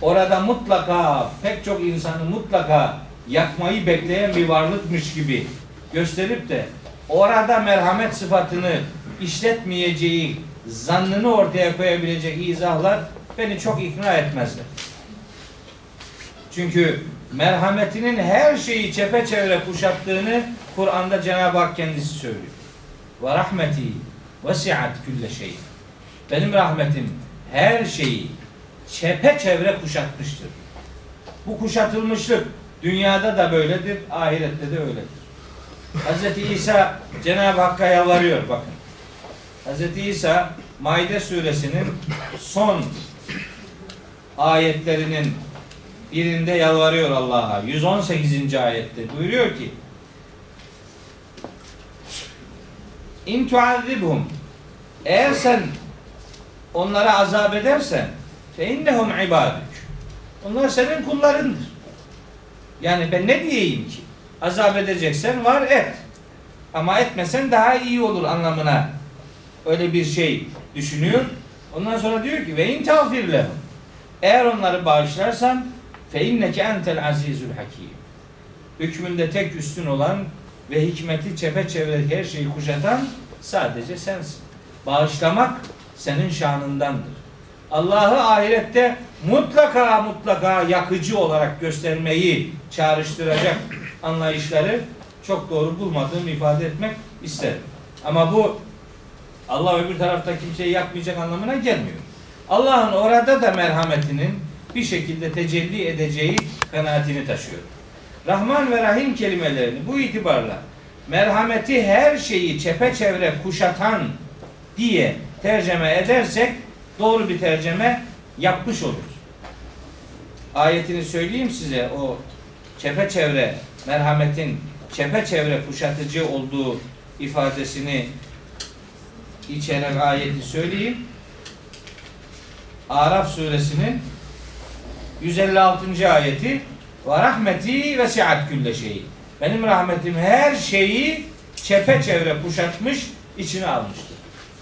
Orada mutlaka pek çok insanı mutlaka yakmayı bekleyen bir varlıkmış gibi gösterip de orada merhamet sıfatını işletmeyeceği zannını ortaya koyabilecek izahlar beni çok ikna etmezler. Çünkü merhametinin her şeyi çepeçevre kuşattığını Kur'an'da Cenab-ı Hak kendisi söylüyor. Ve rahmeti vesiat külle şey. Benim rahmetim her şeyi çepeçevre kuşatmıştır. Bu kuşatılmışlık dünyada da böyledir, ahirette de öyledir. Hz. İsa Cenab-ı Hakk'a yalvarıyor bakın. Hz. İsa Maide suresinin son ayetlerinin birinde yalvarıyor Allah'a. 118. ayette buyuruyor ki İn tuazibhum eğer sen onlara azap edersen fe innehum ibadük. Onlar senin kullarındır. Yani ben ne diyeyim ki? Azap edeceksen var et. Ama etmesen daha iyi olur anlamına öyle bir şey düşünüyor. Ondan sonra diyor ki ve in tağfir lehum. Eğer onları bağışlarsan fe inneke entel azizul hakim. Hükmünde tek üstün olan ve hikmeti çepeçevre her şeyi kuşatan sadece sensin. Bağışlamak senin şanındandır. Allah'ı ahirette mutlaka mutlaka yakıcı olarak göstermeyi çağrıştıracak anlayışları çok doğru bulmadığımı ifade etmek isterim. Ama bu Allah öbür tarafta kimseyi yakmayacak anlamına gelmiyor. Allah'ın orada da merhametinin bir şekilde tecelli edeceği kanaatini taşıyor. Rahman ve Rahim kelimelerini bu itibarla merhameti her şeyi çepeçevre kuşatan diye tercüme edersek doğru bir tercüme yapmış oluruz. Ayetini söyleyeyim size o çepeçevre merhametin çepeçevre kuşatıcı olduğu ifadesini içeren ayeti söyleyeyim. Araf suresinin 156. ayeti ve rahmeti ve siat külle şeyi. Benim rahmetim her şeyi çepeçevre kuşatmış, içine almıştır.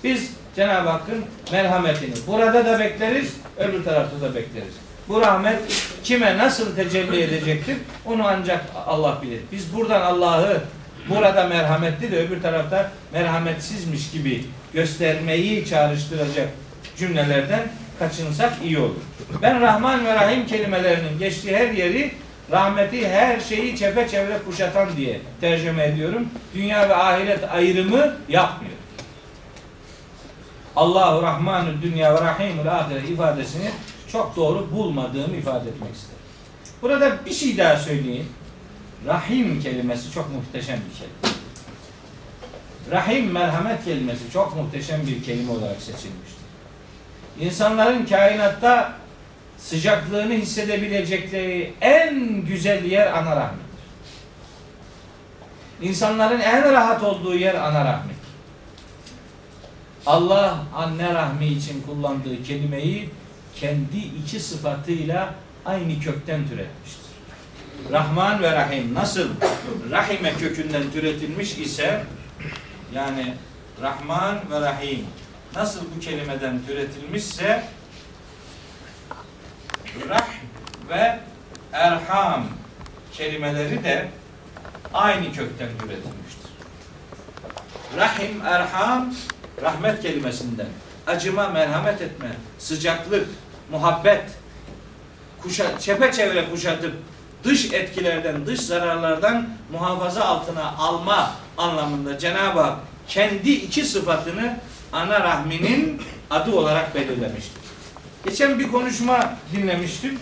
Biz Cenab-ı Hakk'ın merhametini burada da bekleriz, öbür tarafta da bekleriz. Bu rahmet kime nasıl tecelli edecektir? Onu ancak Allah bilir. Biz buradan Allah'ı burada merhametli de öbür tarafta merhametsizmiş gibi göstermeyi çağrıştıracak cümlelerden kaçınsak iyi olur. Ben Rahman ve Rahim kelimelerinin geçtiği her yeri rahmeti her şeyi çepeçevre kuşatan diye tercüme ediyorum. Dünya ve ahiret ayrımı yapmıyor. Allahu Rahmanü Dünya ve Rahimul Ahire ifadesini çok doğru bulmadığımı ifade etmek isterim. Burada bir şey daha söyleyeyim. Rahim kelimesi çok muhteşem bir kelime. Rahim merhamet kelimesi çok muhteşem bir kelime olarak seçilmiştir. İnsanların kainatta sıcaklığını hissedebilecekleri en güzel yer ana rahmidir. İnsanların en rahat olduğu yer ana rahmi. Allah anne rahmi için kullandığı kelimeyi kendi iki sıfatıyla aynı kökten türetmiştir. Rahman ve Rahim nasıl Rahime kökünden türetilmiş ise yani Rahman ve Rahim nasıl bu kelimeden türetilmişse Rahm ve Erham kelimeleri de aynı kökten türetilmiştir. Rahim, Erham rahmet kelimesinden acıma, merhamet etme, sıcaklık, muhabbet, kuşa, çepeçevre kuşatıp dış etkilerden, dış zararlardan muhafaza altına alma anlamında Cenab-ı Hak kendi iki sıfatını ana rahminin adı olarak belirlemiştir. Geçen bir konuşma dinlemiştim.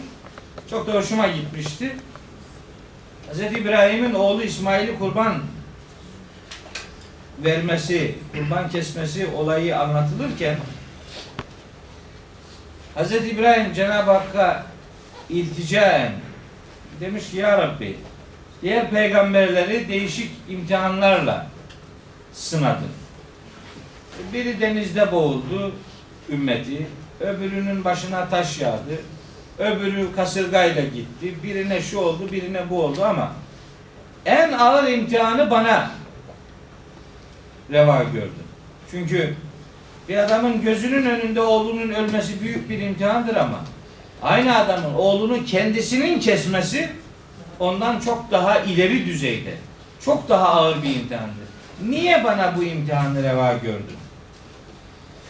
Çok da hoşuma gitmişti. Hz. İbrahim'in oğlu İsmail'i kurban vermesi, kurban kesmesi olayı anlatılırken Hz. İbrahim Cenab-ı Hakk'a ilticaen demiş ki Ya Rabbi diğer peygamberleri değişik imtihanlarla sınadın. Biri denizde boğuldu ümmeti, öbürünün başına taş yağdı, öbürü kasırgayla gitti, birine şu oldu, birine bu oldu ama en ağır imtihanı bana reva gördüm. Çünkü bir adamın gözünün önünde oğlunun ölmesi büyük bir imtihandır ama aynı adamın oğlunu kendisinin kesmesi ondan çok daha ileri düzeyde, çok daha ağır bir imtihandır. Niye bana bu imtihanı reva gördün?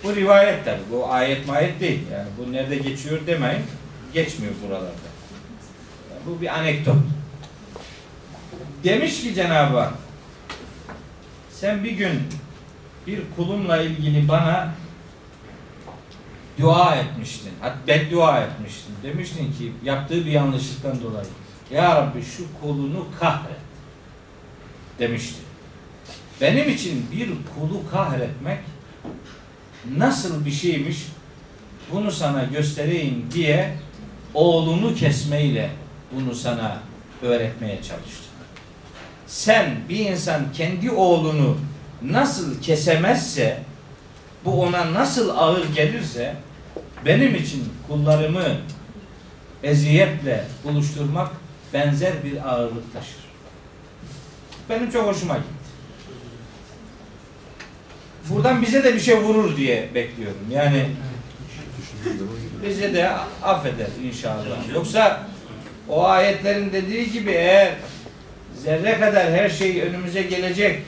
Bu rivayet tabi. Bu ayet mayet değil. Yani bu nerede geçiyor demeyin. Geçmiyor buralarda. Yani bu bir anekdot. Demiş ki Cenab-ı Hak sen bir gün bir kulumla ilgili bana dua etmiştin. Hatta beddua etmiştin. Demiştin ki yaptığı bir yanlışlıktan dolayı. Ya Rabbi şu kulunu kahret. Demişti. Benim için bir kulu kahretmek nasıl bir şeymiş bunu sana göstereyim diye oğlunu kesmeyle bunu sana öğretmeye çalıştım. Sen bir insan kendi oğlunu nasıl kesemezse bu ona nasıl ağır gelirse benim için kullarımı eziyetle buluşturmak benzer bir ağırlık taşır. Benim çok hoşuma gitti. Buradan bize de bir şey vurur diye bekliyorum. Yani bize de affeder inşallah. Yoksa o ayetlerin dediği gibi eğer zerre kadar her şey önümüze gelecek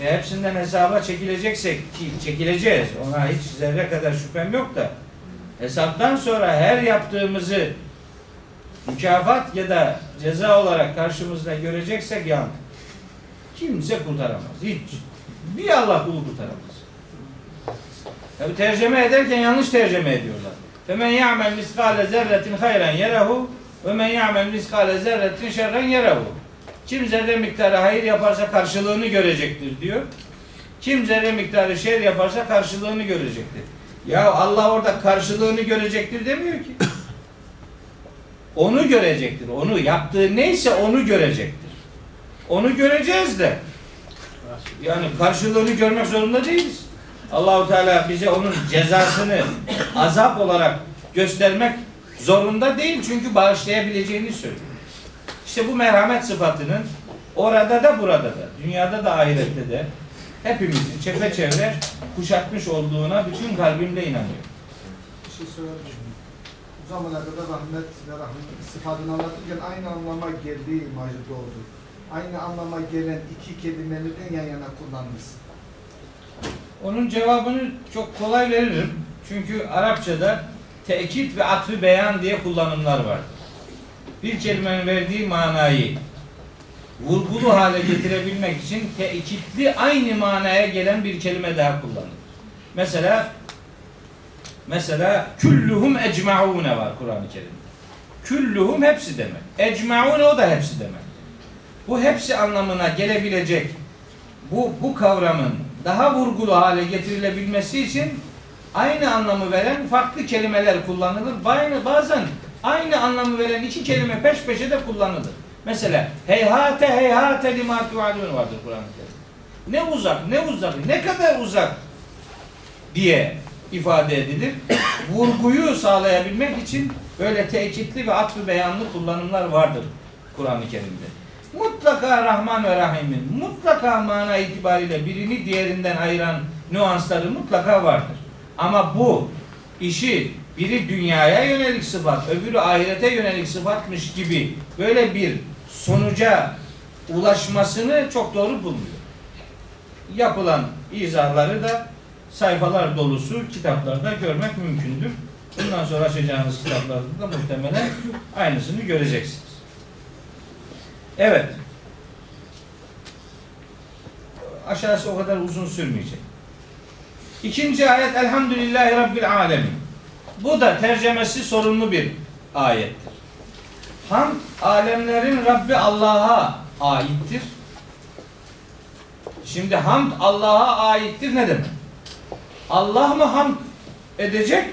ve hepsinden hesaba çekileceksek ki çekileceğiz. Ona hiç zerre kadar şüphem yok da hesaptan sonra her yaptığımızı mükafat ya da ceza olarak karşımızda göreceksek yandık. Kimse kurtaramaz. Hiç. Bir Allah kulu kurtaramaz. Tabi tercüme ederken yanlış tercüme ediyorlar. Femen ya'mel miskale zerretin hayran yerehu ve men ya'mel miskale zerretin şerren yerehu. Kim zerre miktarı hayır yaparsa karşılığını görecektir diyor. Kim zerre miktarı şer yaparsa karşılığını görecektir. Ya Allah orada karşılığını görecektir demiyor ki. (coughs) Onu görecektir. Onu yaptığı neyse onu görecektir. Onu göreceğiz de. Yani karşılığını görmek zorunda değiliz. Allahu Teala bize onun cezasını (coughs) azap olarak göstermek zorunda değil çünkü bağışlayabileceğini söylüyor. İşte bu merhamet sıfatının orada da burada da, dünyada da ahirette de hepimizi çepeçevre kuşatmış olduğuna bütün kalbimle inanıyorum. Bir şey söyledim. Bu zamana kadar rahmet ve rahmet sıfatını anlatırken aynı anlama geldiği imajı doğdu. Aynı anlama gelen iki kelimeleri de yan yana kullanmışsın. Onun cevabını çok kolay veririm. Çünkü Arapçada tekit ve atfı beyan diye kullanımlar var. Bir kelimenin verdiği manayı vurgulu hale getirebilmek için tekitli aynı manaya gelen bir kelime daha kullanılır. Mesela mesela külluhum ecmaune var Kur'an-ı Kerim'de. Külluhum hepsi demek. Ecmaune o da hepsi demek. Bu hepsi anlamına gelebilecek bu bu kavramın daha vurgulu hale getirilebilmesi için aynı anlamı veren farklı kelimeler kullanılır. Bazen aynı anlamı veren iki kelime peş peşe de kullanılır. Mesela heyhate heyhate lima tuadun vardır Kur'an-ı Kerim. Ne uzak, ne uzak, ne kadar uzak diye ifade edilir. (coughs) Vurguyu sağlayabilmek için böyle tekitli ve atfı beyanlı kullanımlar vardır Kur'an-ı Kerim'de. Mutlaka Rahman ve Rahim'in mutlaka mana itibariyle birini diğerinden ayıran nüansları mutlaka vardır. Ama bu işi biri dünyaya yönelik sıfat, öbürü ahirete yönelik sıfatmış gibi böyle bir sonuca ulaşmasını çok doğru bulmuyor. Yapılan izahları da sayfalar dolusu kitaplarda görmek mümkündür. Bundan sonra açacağınız kitaplarda da muhtemelen aynısını göreceksiniz. Evet. Aşağısı o kadar uzun sürmeyecek. İkinci ayet Elhamdülillahi Rabbil Alemin. Bu da tercemesi sorunlu bir ayettir. Hamd alemlerin Rabbi Allah'a aittir. Şimdi hamd Allah'a aittir ne demek? Allah mı hamd edecek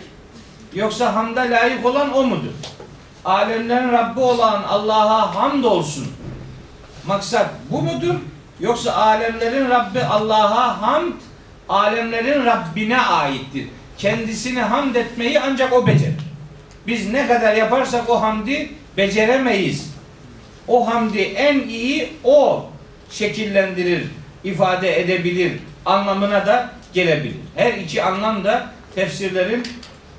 yoksa hamda layık olan o mudur? Alemlerin Rabbi olan Allah'a hamd olsun. Maksat bu mudur? Yoksa alemlerin Rabbi Allah'a hamd alemlerin Rabbine aittir. Kendisini hamd etmeyi ancak o becerir. Biz ne kadar yaparsak o hamdi beceremeyiz. O hamdi en iyi o şekillendirir, ifade edebilir anlamına da gelebilir. Her iki anlam da tefsirlerin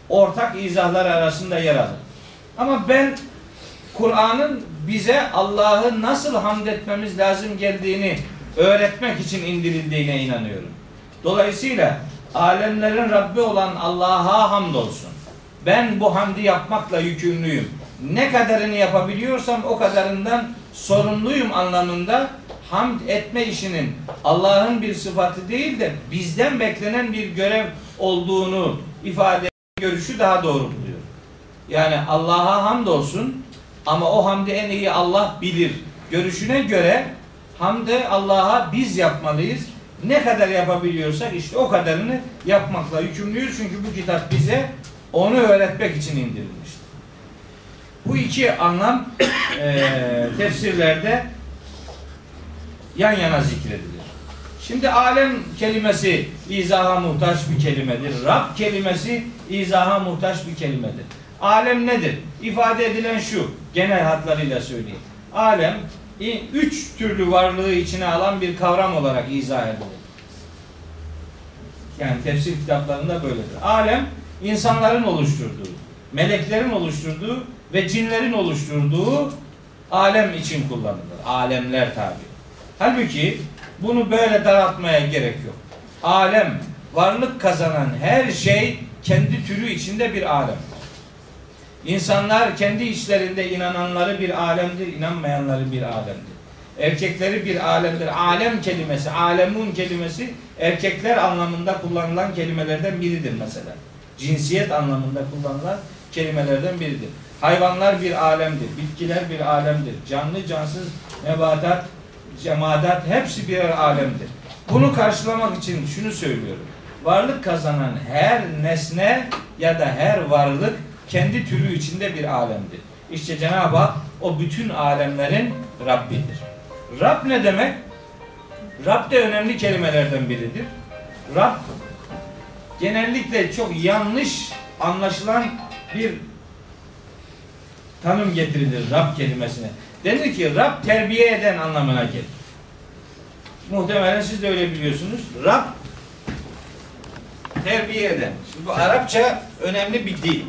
ortak izahlar arasında yer alır. Ama ben Kur'an'ın bize Allah'ı nasıl hamd etmemiz lazım geldiğini öğretmek için indirildiğine inanıyorum. Dolayısıyla alemlerin Rabbi olan Allah'a hamdolsun. Ben bu hamdi yapmakla yükümlüyüm. Ne kadarını yapabiliyorsam o kadarından sorumluyum anlamında hamd etme işinin Allah'ın bir sıfatı değil de bizden beklenen bir görev olduğunu ifade görüşü daha doğru buluyor. Yani Allah'a hamdolsun ama o hamdi en iyi Allah bilir. Görüşüne göre hamdi Allah'a biz yapmalıyız. Ne kadar yapabiliyorsak işte o kadarını yapmakla yükümlüyüz. Çünkü bu kitap bize onu öğretmek için indirilmiştir. Bu iki anlam eee, tefsirlerde yan yana zikredilir. Şimdi alem kelimesi izaha muhtaç bir kelimedir. Rab kelimesi izaha muhtaç bir kelimedir. Alem nedir? İfade edilen şu, genel hatlarıyla söyleyeyim. Alem, üç türlü varlığı içine alan bir kavram olarak izah edilir. Yani tefsir kitaplarında böyledir. Alem, insanların oluşturduğu, meleklerin oluşturduğu ve cinlerin oluşturduğu alem için kullanılır. Alemler tabi. Halbuki bunu böyle daraltmaya gerek yok. Alem, varlık kazanan her şey kendi türü içinde bir alemdir. İnsanlar kendi içlerinde inananları bir alemdir, inanmayanları bir alemdir. Erkekleri bir alemdir. Alem kelimesi, alemun kelimesi erkekler anlamında kullanılan kelimelerden biridir mesela. Cinsiyet anlamında kullanılan kelimelerden biridir. Hayvanlar bir alemdir, bitkiler bir alemdir. Canlı, cansız, nebatat, cemaat hepsi birer alemdir. Bunu karşılamak için şunu söylüyorum. Varlık kazanan her nesne ya da her varlık kendi türü içinde bir alemdir. İşte Cenab-ı Hak o bütün alemlerin Rabbidir. Rab ne demek? Rab de önemli kelimelerden biridir. Rab genellikle çok yanlış anlaşılan bir tanım getirilir Rab kelimesine. Denir ki Rab terbiye eden anlamına gelir. Muhtemelen siz de öyle biliyorsunuz. Rab terbiye eden. Şimdi bu Arapça önemli bir dil.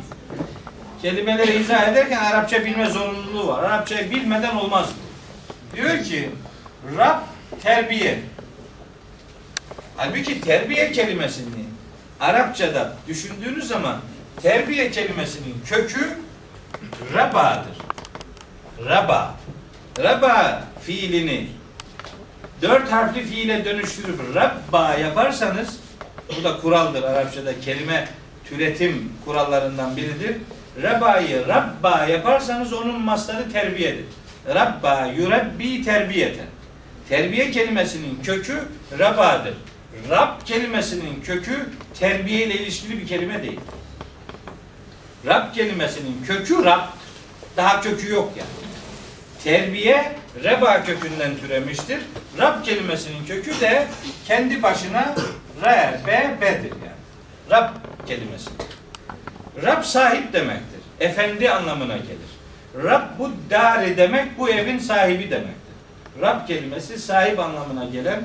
Kelimeleri izah ederken Arapça bilme zorunluluğu var. Arapçayı bilmeden olmaz. Diyor ki Rab terbiye. Halbuki terbiye kelimesini Arapçada düşündüğünüz zaman terbiye kelimesinin kökü rabadır. Raba. Raba fiilini dört harfli fiile dönüştürüp rabba yaparsanız bu da kuraldır Arapçada kelime türetim kurallarından biridir. Rabayı rabba yaparsanız onun mastarı terbiyedir. Rabba yurabbi terbiyeten. Terbiye kelimesinin kökü rabadır. Rab kelimesinin kökü terbiye ile ilişkili bir kelime değil. Rab kelimesinin kökü Rab. Daha kökü yok yani. Terbiye reba kökünden türemiştir. Rab kelimesinin kökü de kendi başına re, be, bedir yani. Rab kelimesi. Rab sahip demektir. Efendi anlamına gelir. Rab bu dari demek bu evin sahibi demektir. Rab kelimesi sahip anlamına gelen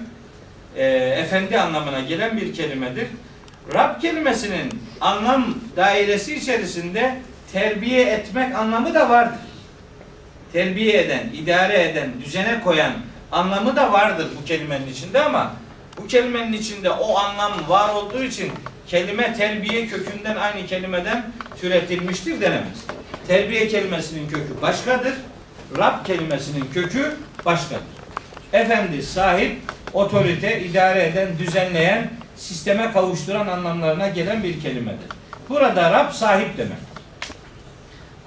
e, efendi anlamına gelen bir kelimedir. Rab kelimesinin anlam dairesi içerisinde terbiye etmek anlamı da vardır. Terbiye eden, idare eden, düzene koyan anlamı da vardır bu kelimenin içinde ama bu kelimenin içinde o anlam var olduğu için kelime terbiye kökünden aynı kelimeden türetilmiştir denemez. Terbiye kelimesinin kökü başkadır. Rab kelimesinin kökü başkadır. Efendi, sahip, otorite, idare eden, düzenleyen, sisteme kavuşturan anlamlarına gelen bir kelimedir. Burada Rab sahip demek.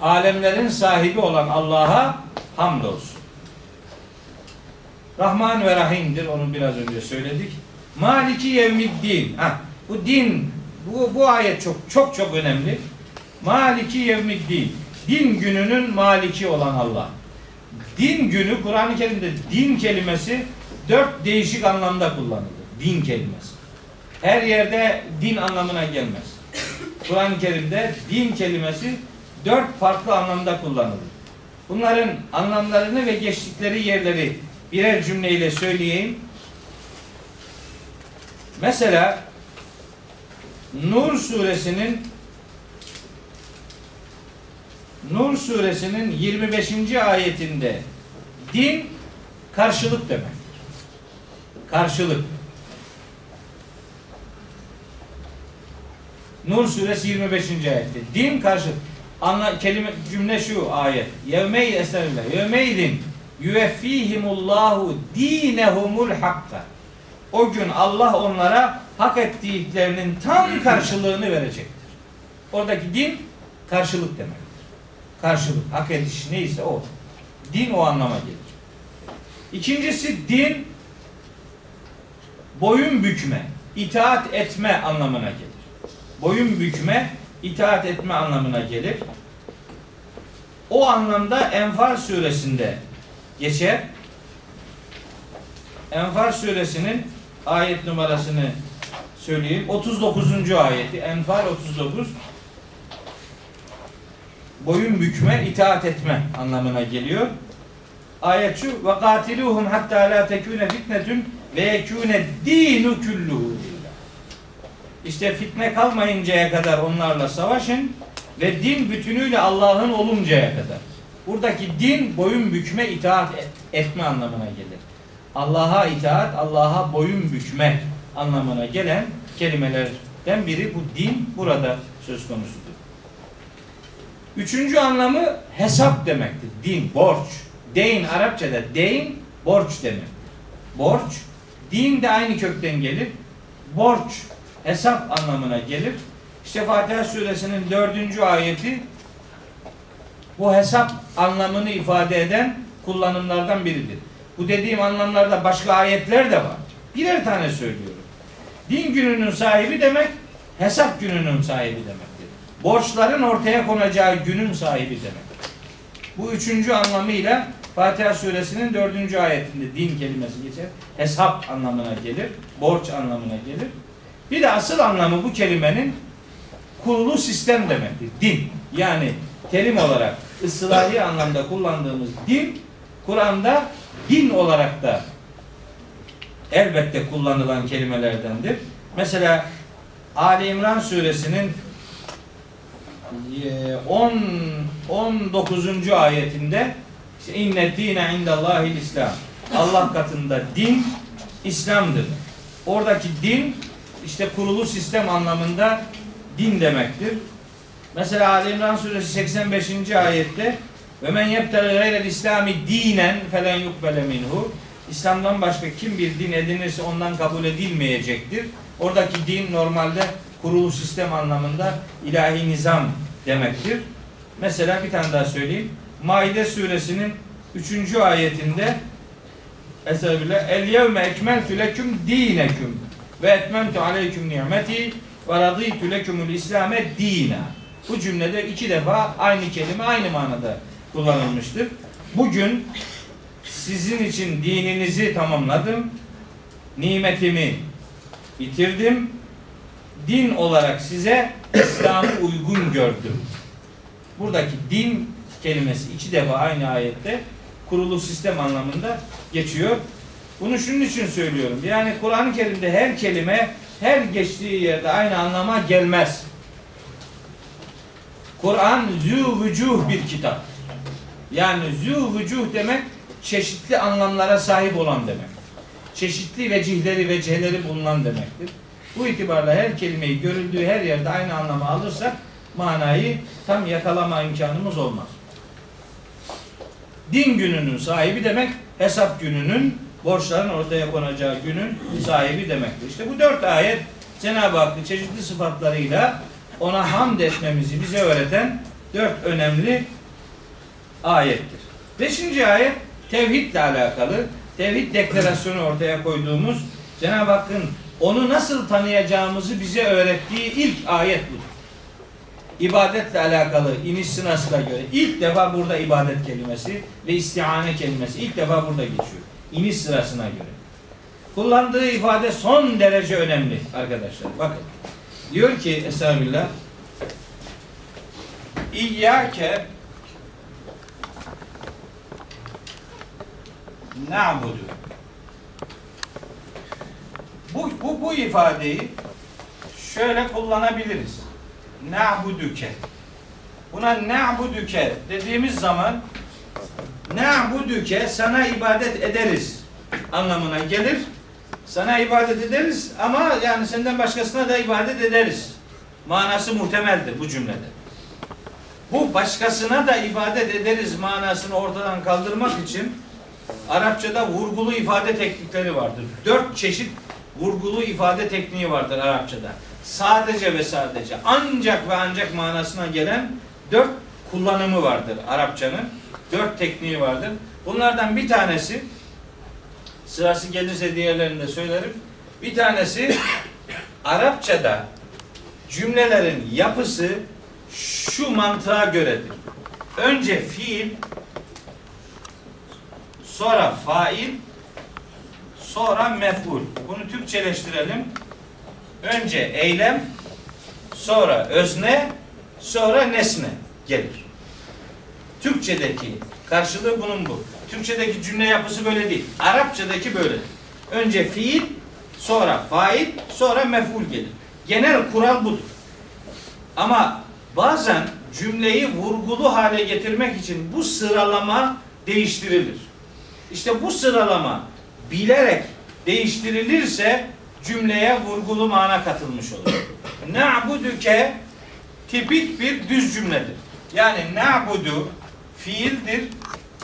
Alemlerin sahibi olan Allah'a hamdolsun. Rahman ve Rahim'dir. Onu biraz önce söyledik. Maliki yevmiddin. Ha, bu din bu, bu ayet çok çok çok önemli. Maliki yevmiddin. Din gününün maliki olan Allah. Din günü Kur'an-ı Kerim'de din kelimesi dört değişik anlamda kullanılır. Din kelimesi. Her yerde din anlamına gelmez. Kur'an-ı Kerim'de din kelimesi dört farklı anlamda kullanılır. Bunların anlamlarını ve geçtikleri yerleri birer cümleyle söyleyeyim. Mesela Nur suresinin Nur suresinin 25. ayetinde din karşılık demektir. Karşılık. Nur suresi 25. ayette. Din karşılık. Anla, kelime, cümle şu ayet. Yevmeyi esenle. Yevmeydin yüeffihimullahu dinehumul hakka. O gün Allah onlara hak ettiklerinin tam karşılığını verecektir. Oradaki din karşılık demektir. Karşılık, hak ediş neyse o. Din o anlama gelir. İkincisi din boyun bükme, itaat etme anlamına gelir. Boyun bükme, itaat etme anlamına gelir. O anlamda Enfal suresinde geçer. Enfal suresinin ayet numarasını söyleyeyim. 39. ayeti. Enfal 39. Boyun bükme, itaat etme anlamına geliyor. Ayet şu ve katiluhum hatta la tekune fitnetun ve yekune dinu kulluhu. İşte fitne kalmayıncaya kadar onlarla savaşın ve din bütünüyle Allah'ın oluncaya kadar. Buradaki din boyun bükme, itaat et- etme anlamına gelir. Allah'a itaat, Allah'a boyun bükme anlamına gelen kelimelerden biri bu din burada söz konusudur. Üçüncü anlamı hesap demektir. Din, borç. Deyn Arapçada deyn borç demek. Borç. Din de aynı kökten gelir. Borç hesap anlamına gelir. İşte Fatiha suresinin dördüncü ayeti bu hesap anlamını ifade eden kullanımlardan biridir. Bu dediğim anlamlarda başka ayetler de var. Birer tane söylüyorum. Din gününün sahibi demek, hesap gününün sahibi demektir. Borçların ortaya konacağı günün sahibi demek. Bu üçüncü anlamıyla Fatiha suresinin dördüncü ayetinde din kelimesi geçer. Hesap anlamına gelir, borç anlamına gelir. Bir de asıl anlamı bu kelimenin kurulu sistem demektir. Din. Yani terim olarak ıslahi anlamda kullandığımız din Kur'an'da din olarak da elbette kullanılan kelimelerdendir. Mesela Ali İmran suresinin e, 10 19. ayetinde işte inne dine indallahil İslam. Allah katında din İslam'dır. Oradaki din işte kurulu sistem anlamında din demektir. Mesela Ali İmran suresi 85. ayette ve men yebteli gayrel İslami dinen felen yukbele minhu İslam'dan başka kim bir din edinirse ondan kabul edilmeyecektir. Oradaki din normalde kurulu sistem anlamında ilahi nizam demektir. Mesela bir tane daha söyleyeyim. Maide suresinin 3. ayetinde Estağfirullah. El yevme ekmeltü leküm dineküm ve etmemtu aleyküm nimeti ve radîtü lekümül İslame dina. Bu cümlede iki defa aynı kelime aynı manada kullanılmıştır. Bugün sizin için dininizi tamamladım. Nimetimi bitirdim. Din olarak size İslam'ı uygun gördüm. Buradaki din kelimesi iki defa aynı ayette kurulu sistem anlamında geçiyor. Bunu şunun için söylüyorum. Yani Kur'an-ı Kerim'de her kelime her geçtiği yerde aynı anlama gelmez. Kur'an zü vücuh bir kitap. Yani zü vücuh demek çeşitli anlamlara sahip olan demek. Çeşitli vecihleri vecihleri bulunan demektir. Bu itibarla her kelimeyi görüldüğü her yerde aynı anlamı alırsak manayı tam yakalama imkanımız olmaz. Din gününün sahibi demek hesap gününün borçların ortaya konacağı günün sahibi demektir. İşte bu dört ayet Cenab-ı Hakk'ın çeşitli sıfatlarıyla ona hamd etmemizi bize öğreten dört önemli ayettir. Beşinci ayet tevhidle alakalı. Tevhid deklarasyonu ortaya koyduğumuz Cenab-ı Hakk'ın onu nasıl tanıyacağımızı bize öğrettiği ilk ayet budur. İbadetle alakalı iniş sırasına göre ilk defa burada ibadet kelimesi ve istihane kelimesi ilk defa burada geçiyor. İniş sırasına göre. Kullandığı ifade son derece önemli arkadaşlar. Bakın. Diyor ki Estağfirullah İyyâke na'budu bu, bu, bu ifadeyi şöyle kullanabiliriz. Na'buduke. Buna na'buduke dediğimiz zaman na'buduke sana ibadet ederiz anlamına gelir. Sana ibadet ederiz ama yani senden başkasına da ibadet ederiz. Manası muhtemeldir bu cümlede. Bu başkasına da ibadet ederiz manasını ortadan kaldırmak için Arapçada vurgulu ifade teknikleri vardır. Dört çeşit vurgulu ifade tekniği vardır Arapçada. Sadece ve sadece ancak ve ancak manasına gelen dört kullanımı vardır Arapçanın. Dört tekniği vardır. Bunlardan bir tanesi sırası gelirse diğerlerini de söylerim. Bir tanesi Arapçada cümlelerin yapısı şu mantığa göredir. Önce fiil, sonra fail, sonra mef'ul. Bunu Türkçeleştirelim. Önce eylem, sonra özne, sonra nesne gelir. Türkçedeki karşılığı bunun bu. Türkçedeki cümle yapısı böyle değil. Arapçadaki böyle. Önce fiil, sonra fail, sonra mef'ul gelir. Genel kural budur. Ama bazen cümleyi vurgulu hale getirmek için bu sıralama değiştirilir. İşte bu sıralama bilerek değiştirilirse cümleye vurgulu mana katılmış olur. (clears throat) Na'buduke tipik bir düz cümledir. Yani na'budu fiildir.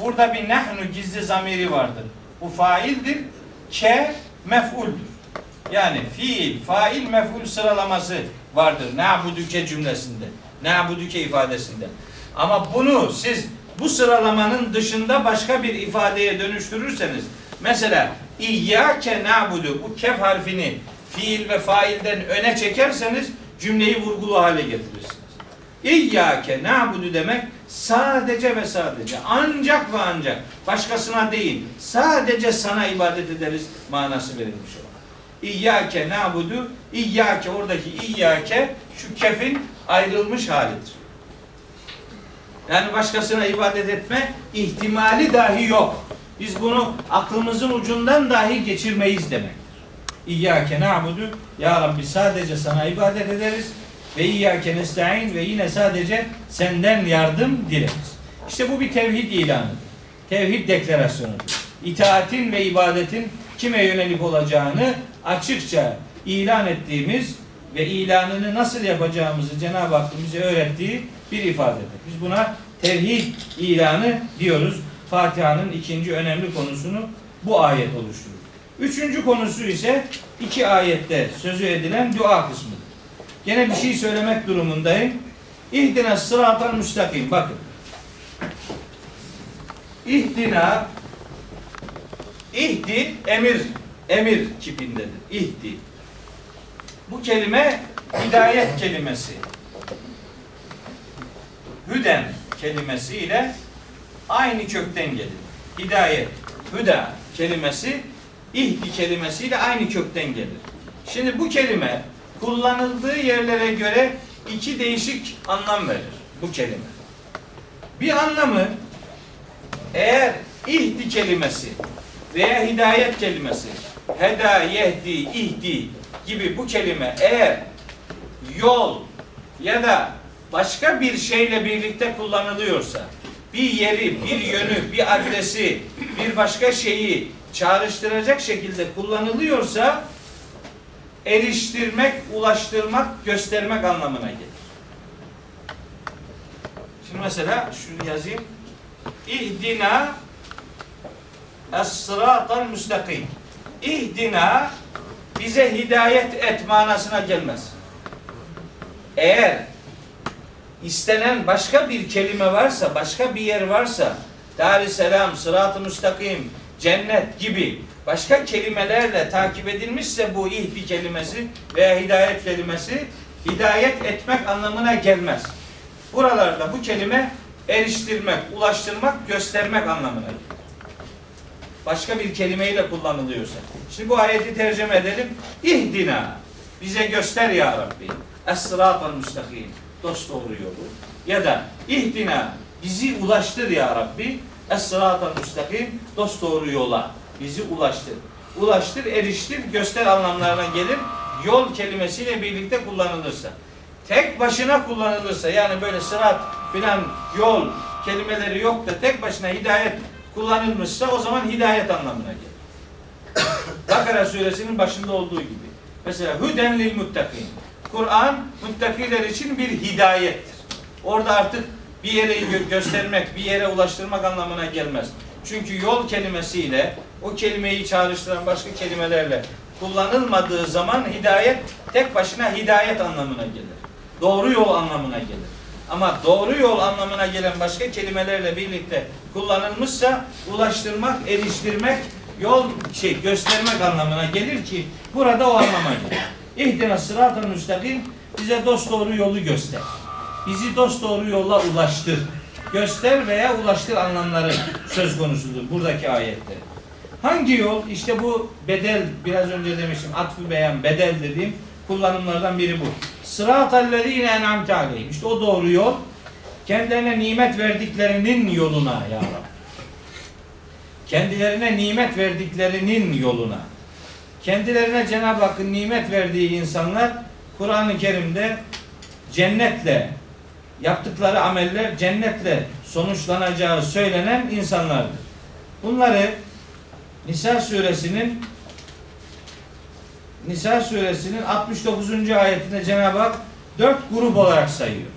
Burada bir nahnu gizli zamiri vardır. Bu faildir. Ke mef'uldür. Yani fiil, fail, mef'ul sıralaması vardır. Na'buduke cümlesinde. Na'buduke ifadesinde. Ama bunu siz bu sıralamanın dışında başka bir ifadeye dönüştürürseniz mesela İyyâke na'budu bu kef harfini fiil ve failden öne çekerseniz cümleyi vurgulu hale getirirsiniz. İyyâke na'budu demek sadece ve sadece ancak ve ancak başkasına değil sadece sana ibadet ederiz manası verilmiş olan. İyyâke na'budu İyyâke oradaki İyyâke şu kefin ayrılmış halidir. Yani başkasına ibadet etme ihtimali dahi yok. Biz bunu aklımızın ucundan dahi geçirmeyiz demektir. İyyâke na'budu Ya Rabbi sadece sana ibadet ederiz ve İyyâke nesta'in ve yine sadece senden yardım dileriz. İşte bu bir tevhid ilanıdır. Tevhid deklarasyonudur. İtaatin ve ibadetin kime yönelik olacağını açıkça ilan ettiğimiz ve ilanını nasıl yapacağımızı Cenab-ı Hakk'ın bize öğrettiği bir ifadedir. Biz buna tevhid ilanı diyoruz. Fatiha'nın ikinci önemli konusunu bu ayet oluşturur. Üçüncü konusu ise iki ayette sözü edilen dua kısmıdır. Gene bir şey söylemek durumundayım. İhdina sıratal müstakim. Bakın. İhdina İhdi emir emir kipindedir. İhdi. Bu kelime hidayet kelimesi. Hüden kelimesiyle aynı kökten gelir. Hidayet, hüda kelimesi ihdi kelimesiyle aynı kökten gelir. Şimdi bu kelime kullanıldığı yerlere göre iki değişik anlam verir bu kelime. Bir anlamı eğer ihdi kelimesi veya hidayet kelimesi heda, yehdi, ihdi gibi bu kelime eğer yol ya da başka bir şeyle birlikte kullanılıyorsa bir yeri, bir yönü, bir adresi, bir başka şeyi çağrıştıracak şekilde kullanılıyorsa eriştirmek, ulaştırmak, göstermek anlamına gelir. Şimdi mesela şunu yazayım. İhdina es-sıratal müstakim. İhdina bize hidayet et manasına gelmez. eğer istenen başka bir kelime varsa, başka bir yer varsa, Dar-ı Sırat-ı Müstakim, cennet gibi başka kelimelerle takip edilmişse bu ihdi kelimesi veya hidayet kelimesi hidayet etmek anlamına gelmez. Buralarda bu kelime eriştirmek, ulaştırmak, göstermek anlamına gelir. Başka bir kelimeyle kullanılıyorsa. Şimdi bu ayeti tercüme edelim. İhdina. Bize göster ya Rabbi. Es-sıratal. Dost doğru yolu. Ya da ihdina. Bizi ulaştır ya Rabbi. Es-sıratal. Dost doğru yola. Bizi ulaştır. Ulaştır, eriştir, göster anlamlarına gelir. Yol kelimesiyle birlikte kullanılırsa. Tek başına kullanılırsa yani böyle sırat filan yol kelimeleri yok da tek başına hidayet kullanılmışsa o zaman hidayet anlamına gelir. (coughs) Bakara suresinin başında olduğu gibi. Mesela hüden lil muttakin. Kur'an muttakiler için bir hidayettir. Orada artık bir yere gö- göstermek, bir yere ulaştırmak anlamına gelmez. Çünkü yol kelimesiyle o kelimeyi çağrıştıran başka kelimelerle kullanılmadığı zaman hidayet tek başına hidayet anlamına gelir. Doğru yol anlamına gelir. Ama doğru yol anlamına gelen başka kelimelerle birlikte kullanılmışsa ulaştırmak, eriştirmek, yol şey göstermek anlamına gelir ki burada o anlama gelir. İhdina sıratal müstakim bize dost doğru yolu göster. Bizi dost doğru yolla ulaştır. Göster veya ulaştır anlamları söz konusudur buradaki ayette. Hangi yol? İşte bu bedel biraz önce demiştim atfı beyan bedel dediğim kullanımlardan biri bu. Sıratallezine en'amte aleyhim. İşte o doğru yol kendilerine nimet verdiklerinin yoluna ya Rabbi. Kendilerine nimet verdiklerinin yoluna. Kendilerine Cenab-ı Hakk'ın nimet verdiği insanlar Kur'an-ı Kerim'de cennetle yaptıkları ameller cennetle sonuçlanacağı söylenen insanlardır. Bunları Nisa suresinin Nisa suresinin 69. ayetinde Cenab-ı Hak dört grup olarak sayıyor.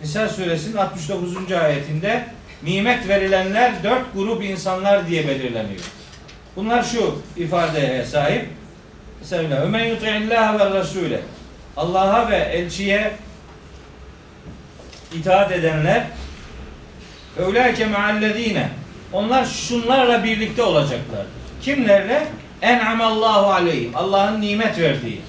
Nisa suresinin 69. ayetinde nimet verilenler dört grup insanlar diye belirleniyor. Bunlar şu ifadeye sahip. Mesela Ömen yuti'illâhe ve rasûle Allah'a ve elçiye itaat edenler Öylâke meallezîne Onlar şunlarla birlikte olacaklardır. Kimlerle? En'amallahu aleyhim. Allah'ın nimet verdiği.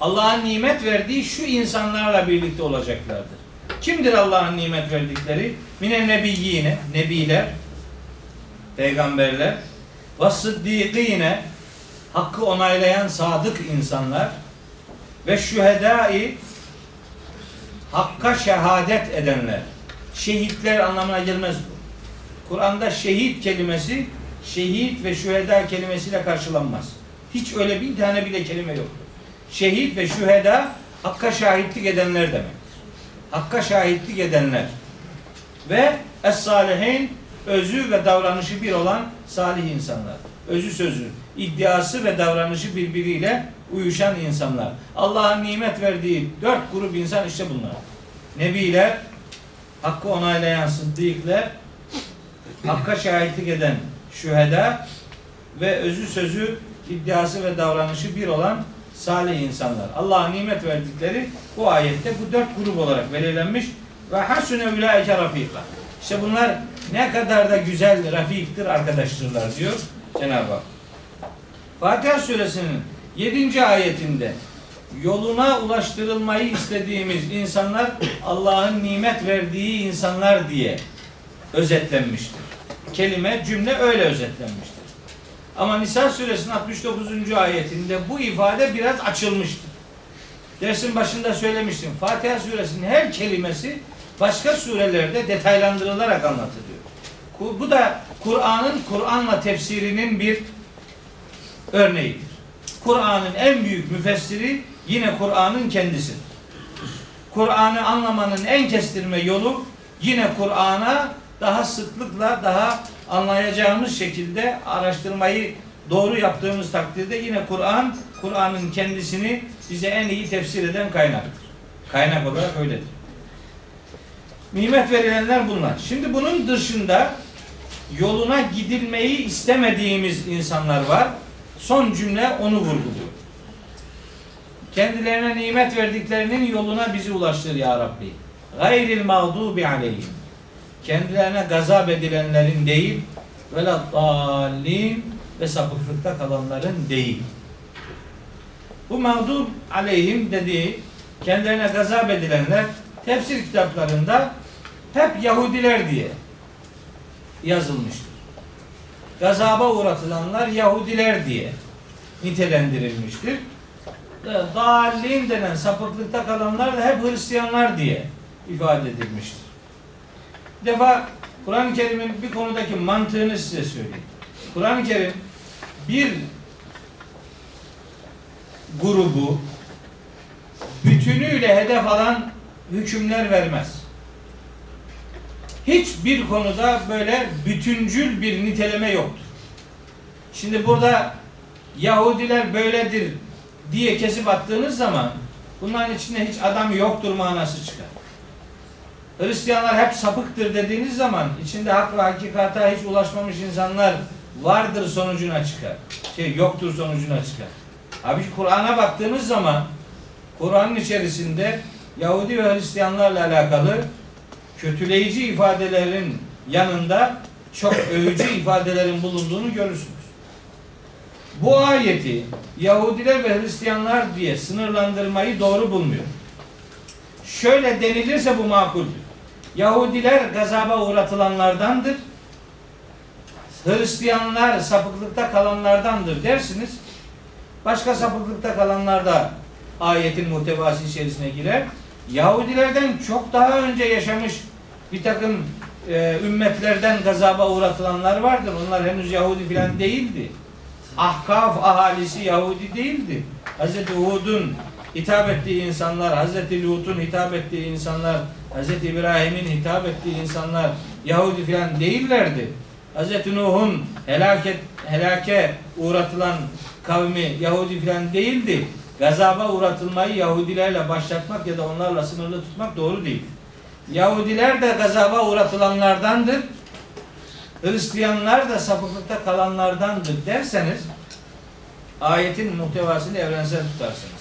Allah'ın nimet verdiği şu insanlarla birlikte olacaklardır. Kimdir Allah'ın nimet verdikleri? Mine nebiyyine, nebiler, peygamberler, ve sıddîkîne, hakkı onaylayan sadık insanlar ve şühedai, hakka şehadet edenler. Şehitler anlamına gelmez bu. Kur'an'da şehit kelimesi şehit ve şüheda kelimesiyle karşılanmaz. Hiç öyle bir tane bile kelime yoktur. Şehit ve şüheda hakka şahitlik edenler demektir. Hakka şahitlik edenler. Ve es-salihin özü ve davranışı bir olan salih insanlar. Özü sözü, iddiası ve davranışı birbiriyle uyuşan insanlar. Allah'ın nimet verdiği dört grup insan işte bunlar. Nebiler, hakkı onaylayan sıddıklar, hakka şahitlik eden şüheda ve özü sözü, iddiası ve davranışı bir olan salih insanlar. Allah'ın nimet verdikleri bu ayette bu dört grup olarak belirlenmiş ve hasune ulaike rafika. İşte bunlar ne kadar da güzel rafiktir arkadaştırlar diyor Cenab-ı Hak. Fatiha suresinin 7. ayetinde yoluna ulaştırılmayı istediğimiz insanlar Allah'ın nimet verdiği insanlar diye özetlenmiştir. Kelime, cümle öyle özetlenmiştir. Ama Nisa suresinin 69. ayetinde bu ifade biraz açılmıştır. Dersin başında söylemiştim. Fatiha suresinin her kelimesi başka surelerde detaylandırılarak anlatılıyor. Bu, da Kur'an'ın Kur'an'la tefsirinin bir örneğidir. Kur'an'ın en büyük müfessiri yine Kur'an'ın kendisidir. Kur'an'ı anlamanın en kestirme yolu yine Kur'an'a daha sıklıkla daha anlayacağımız şekilde araştırmayı doğru yaptığımız takdirde yine Kur'an Kur'an'ın kendisini bize en iyi tefsir eden kaynaktır. Kaynak olarak öyledir. Nimet verilenler bunlar. Şimdi bunun dışında yoluna gidilmeyi istemediğimiz insanlar var. Son cümle onu vurguluyor. kendilerine nimet verdiklerinin yoluna bizi ulaştır ya Rabbi. Gayril mağdubi aleyhim. Kendilerine gazap edilenlerin değil ve dallin ve sapıklıkta kalanların değil. Bu mağdub aleyhim dediği kendilerine gazap edilenler tefsir kitaplarında hep Yahudiler diye yazılmıştır. Gazaba uğratılanlar Yahudiler diye nitelendirilmiştir. Dalin denen sapıklıkta kalanlar da hep Hristiyanlar diye ifade edilmiştir. Bir defa Kur'an-ı Kerim'in bir konudaki mantığını size söyleyeyim. Kur'an-ı Kerim bir grubu bütünüyle hedef alan hükümler vermez. Hiçbir konuda böyle bütüncül bir niteleme yoktur. Şimdi burada Yahudiler böyledir diye kesip attığınız zaman bunların içinde hiç adam yoktur manası çıkar. Hristiyanlar hep sapıktır dediğiniz zaman içinde hak ve hakikata hiç ulaşmamış insanlar vardır sonucuna çıkar. Şey yoktur sonucuna çıkar. Abi Kur'an'a baktığınız zaman Kur'an'ın içerisinde Yahudi ve Hristiyanlarla alakalı kötüleyici ifadelerin yanında çok övücü ifadelerin bulunduğunu görürsünüz. Bu ayeti Yahudiler ve Hristiyanlar diye sınırlandırmayı doğru bulmuyor. Şöyle denilirse bu makuldür. Yahudiler gazaba uğratılanlardandır. Hristiyanlar sapıklıkta kalanlardandır dersiniz. Başka sapıklıkta kalanlar da ayetin muhtevası içerisine girer. Yahudilerden çok daha önce yaşamış bir takım e, ümmetlerden gazaba uğratılanlar vardır. Onlar henüz Yahudi filan değildi. Ahkaf ahalisi Yahudi değildi. Hz. Hud'un hitap ettiği insanlar, Hz. Lut'un hitap ettiği insanlar, Hz. İbrahim'in hitap ettiği insanlar Yahudi filan değillerdi. Hz. Nuh'un helaket, helake uğratılan kavmi Yahudi filan değildi. Gazaba uğratılmayı Yahudilerle başlatmak ya da onlarla sınırlı tutmak doğru değil. Yahudiler de gazaba uğratılanlardandır. Hristiyanlar da sapıklıkta kalanlardandır derseniz ayetin muhtevasını evrensel tutarsınız.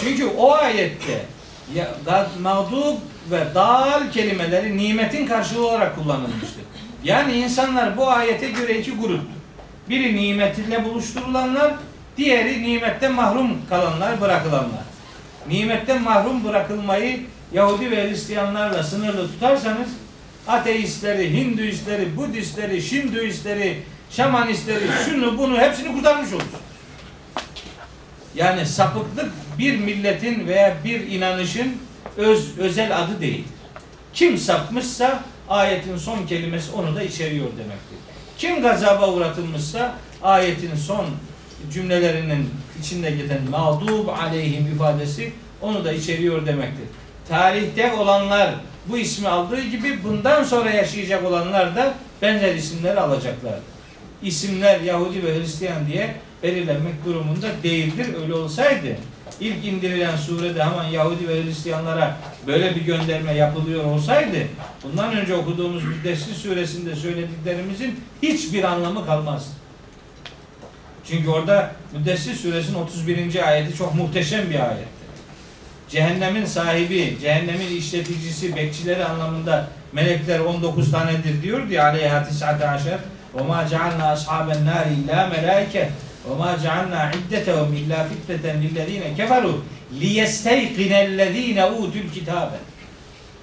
Çünkü o ayette mağdub ve dal kelimeleri nimetin karşılığı olarak kullanılmıştır. Yani insanlar bu ayete göre iki gruptur. Biri nimetiyle buluşturulanlar, diğeri nimetten mahrum kalanlar, bırakılanlar. Nimetten mahrum bırakılmayı Yahudi ve Hristiyanlarla sınırlı tutarsanız ateistleri, Hinduistleri, Budistleri, Şinduistleri, Şamanistleri, şunu bunu hepsini kurtarmış olursunuz. Yani sapıklık bir milletin veya bir inanışın öz özel adı değil. Kim sapmışsa ayetin son kelimesi onu da içeriyor demektir. Kim gazaba uğratılmışsa ayetin son cümlelerinin içinde geçen mağdub aleyhim ifadesi onu da içeriyor demektir. Tarihte olanlar bu ismi aldığı gibi bundan sonra yaşayacak olanlar da benzer isimleri alacaklardır. İsimler Yahudi ve Hristiyan diye belirlenmek durumunda değildir. Öyle olsaydı ilk indirilen surede hemen Yahudi ve Hristiyanlara böyle bir gönderme yapılıyor olsaydı bundan önce okuduğumuz Müddessir suresinde söylediklerimizin hiçbir anlamı kalmazdı. Çünkü orada Müddessir suresinin 31. ayeti çok muhteşem bir ayet. Cehennemin sahibi, cehennemin işleticisi, bekçileri anlamında melekler 19 tanedir diyor diye aleyha tis'ate aşer. Ve ma cealna ashaben nari illa melaike ve ma cealna iddetehum illa fitneten lillezine keferu liyesteyqinellezine utul kitabe.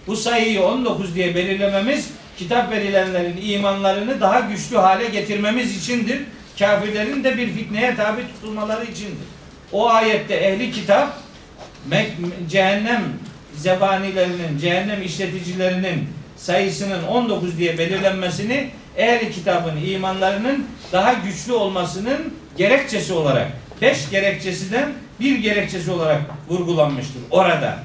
Bu sayıyı 19 diye belirlememiz kitap verilenlerin imanlarını daha güçlü hale getirmemiz içindir. Kafirlerin de bir fitneye tabi tutulmaları içindir. O ayette ehli kitap cehennem zebanilerinin, cehennem işleticilerinin sayısının 19 diye belirlenmesini ehli kitabın imanlarının daha güçlü olmasının gerekçesi olarak, beş gerekçesinden bir gerekçesi olarak vurgulanmıştır orada.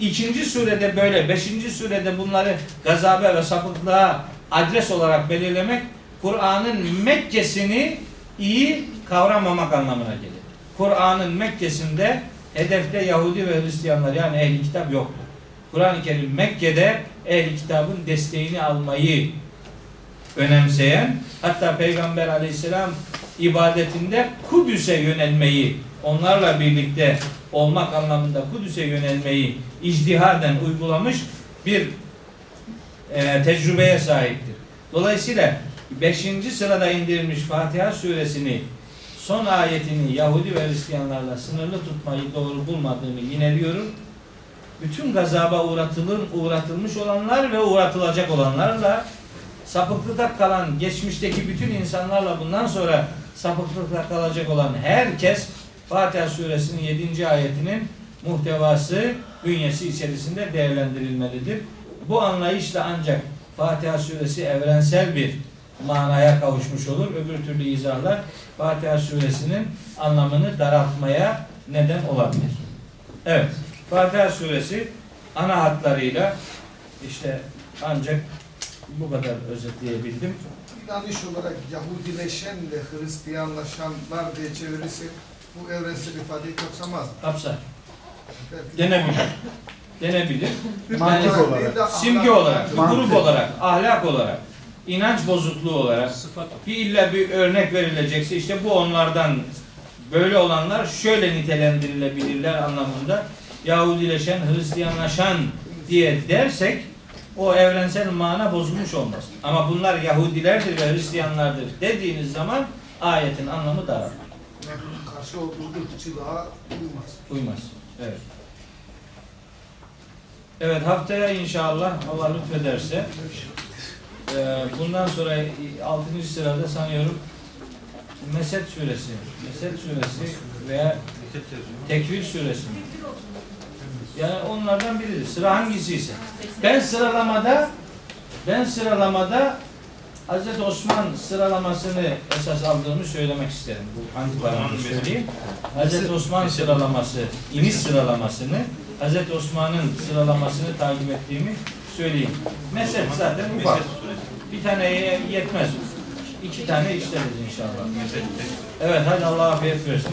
İkinci surede böyle, beşinci surede bunları gazabe ve sapıklığa adres olarak belirlemek, Kur'an'ın Mekke'sini iyi kavramamak anlamına gelir. Kur'an'ın Mekke'sinde hedefte Yahudi ve Hristiyanlar yani ehli kitap yoktur. Kur'an-ı Kerim Mekke'de ehli kitabın desteğini almayı önemseyen hatta Peygamber aleyhisselam ibadetinde Kudüs'e yönelmeyi onlarla birlikte olmak anlamında Kudüs'e yönelmeyi icdihaden uygulamış bir e, tecrübeye sahiptir. Dolayısıyla 5. sırada indirilmiş Fatiha suresini son ayetini Yahudi ve Hristiyanlarla sınırlı tutmayı doğru bulmadığımı yineliyorum. Bütün gazaba uğratılır, uğratılmış olanlar ve uğratılacak olanlarla sapıklıkta kalan geçmişteki bütün insanlarla bundan sonra sapıklıkta kalacak olan herkes Fatiha suresinin 7. ayetinin muhtevası bünyesi içerisinde değerlendirilmelidir. Bu anlayışla ancak Fatiha suresi evrensel bir manaya kavuşmuş olur. Öbür türlü izahlar Fatiha suresinin anlamını daraltmaya neden olabilir. Evet. Fatiha suresi ana hatlarıyla işte ancak bu kadar özetleyebildim. yanlış olarak Yahudileşen ve Hristiyanlaşanlar diye çevirirsek bu evrensel ifadeyi kapsamaz. Kapsar. Belki- Denebilir. Denebilir. Mantık Yani olarak. simge olarak, grup olarak, ahlak olarak, inanç bozukluğu olarak bir illa bir örnek verilecekse işte bu onlardan böyle olanlar şöyle nitelendirilebilirler anlamında Yahudileşen, Hristiyanlaşan diye dersek o evrensel mana bozulmuş olmaz. Ama bunlar Yahudilerdir ve Hristiyanlardır dediğiniz zaman ayetin anlamı daralır. Karşı olduğu uymaz. Uymaz. Evet. Evet haftaya inşallah Allah lütfederse e, bundan sonra 6. sırada sanıyorum Mesed suresi, Mesed suresi veya Tekvir suresi mi? Yani onlardan biridir. Sıra hangisi ise. Ben sıralamada ben sıralamada Hazreti Osman sıralamasını esas aldığımı söylemek isterim. Bu antiparantez söyleyeyim. Hazreti Osman sıralaması, iniş sıralamasını, Hazreti Osman'ın sıralamasını takip ettiğimi söyleyeyim. Mesele zaten ufak. Bir taneye yetmez. İki tane işleriz inşallah. Evet hadi Allah afiyet versin.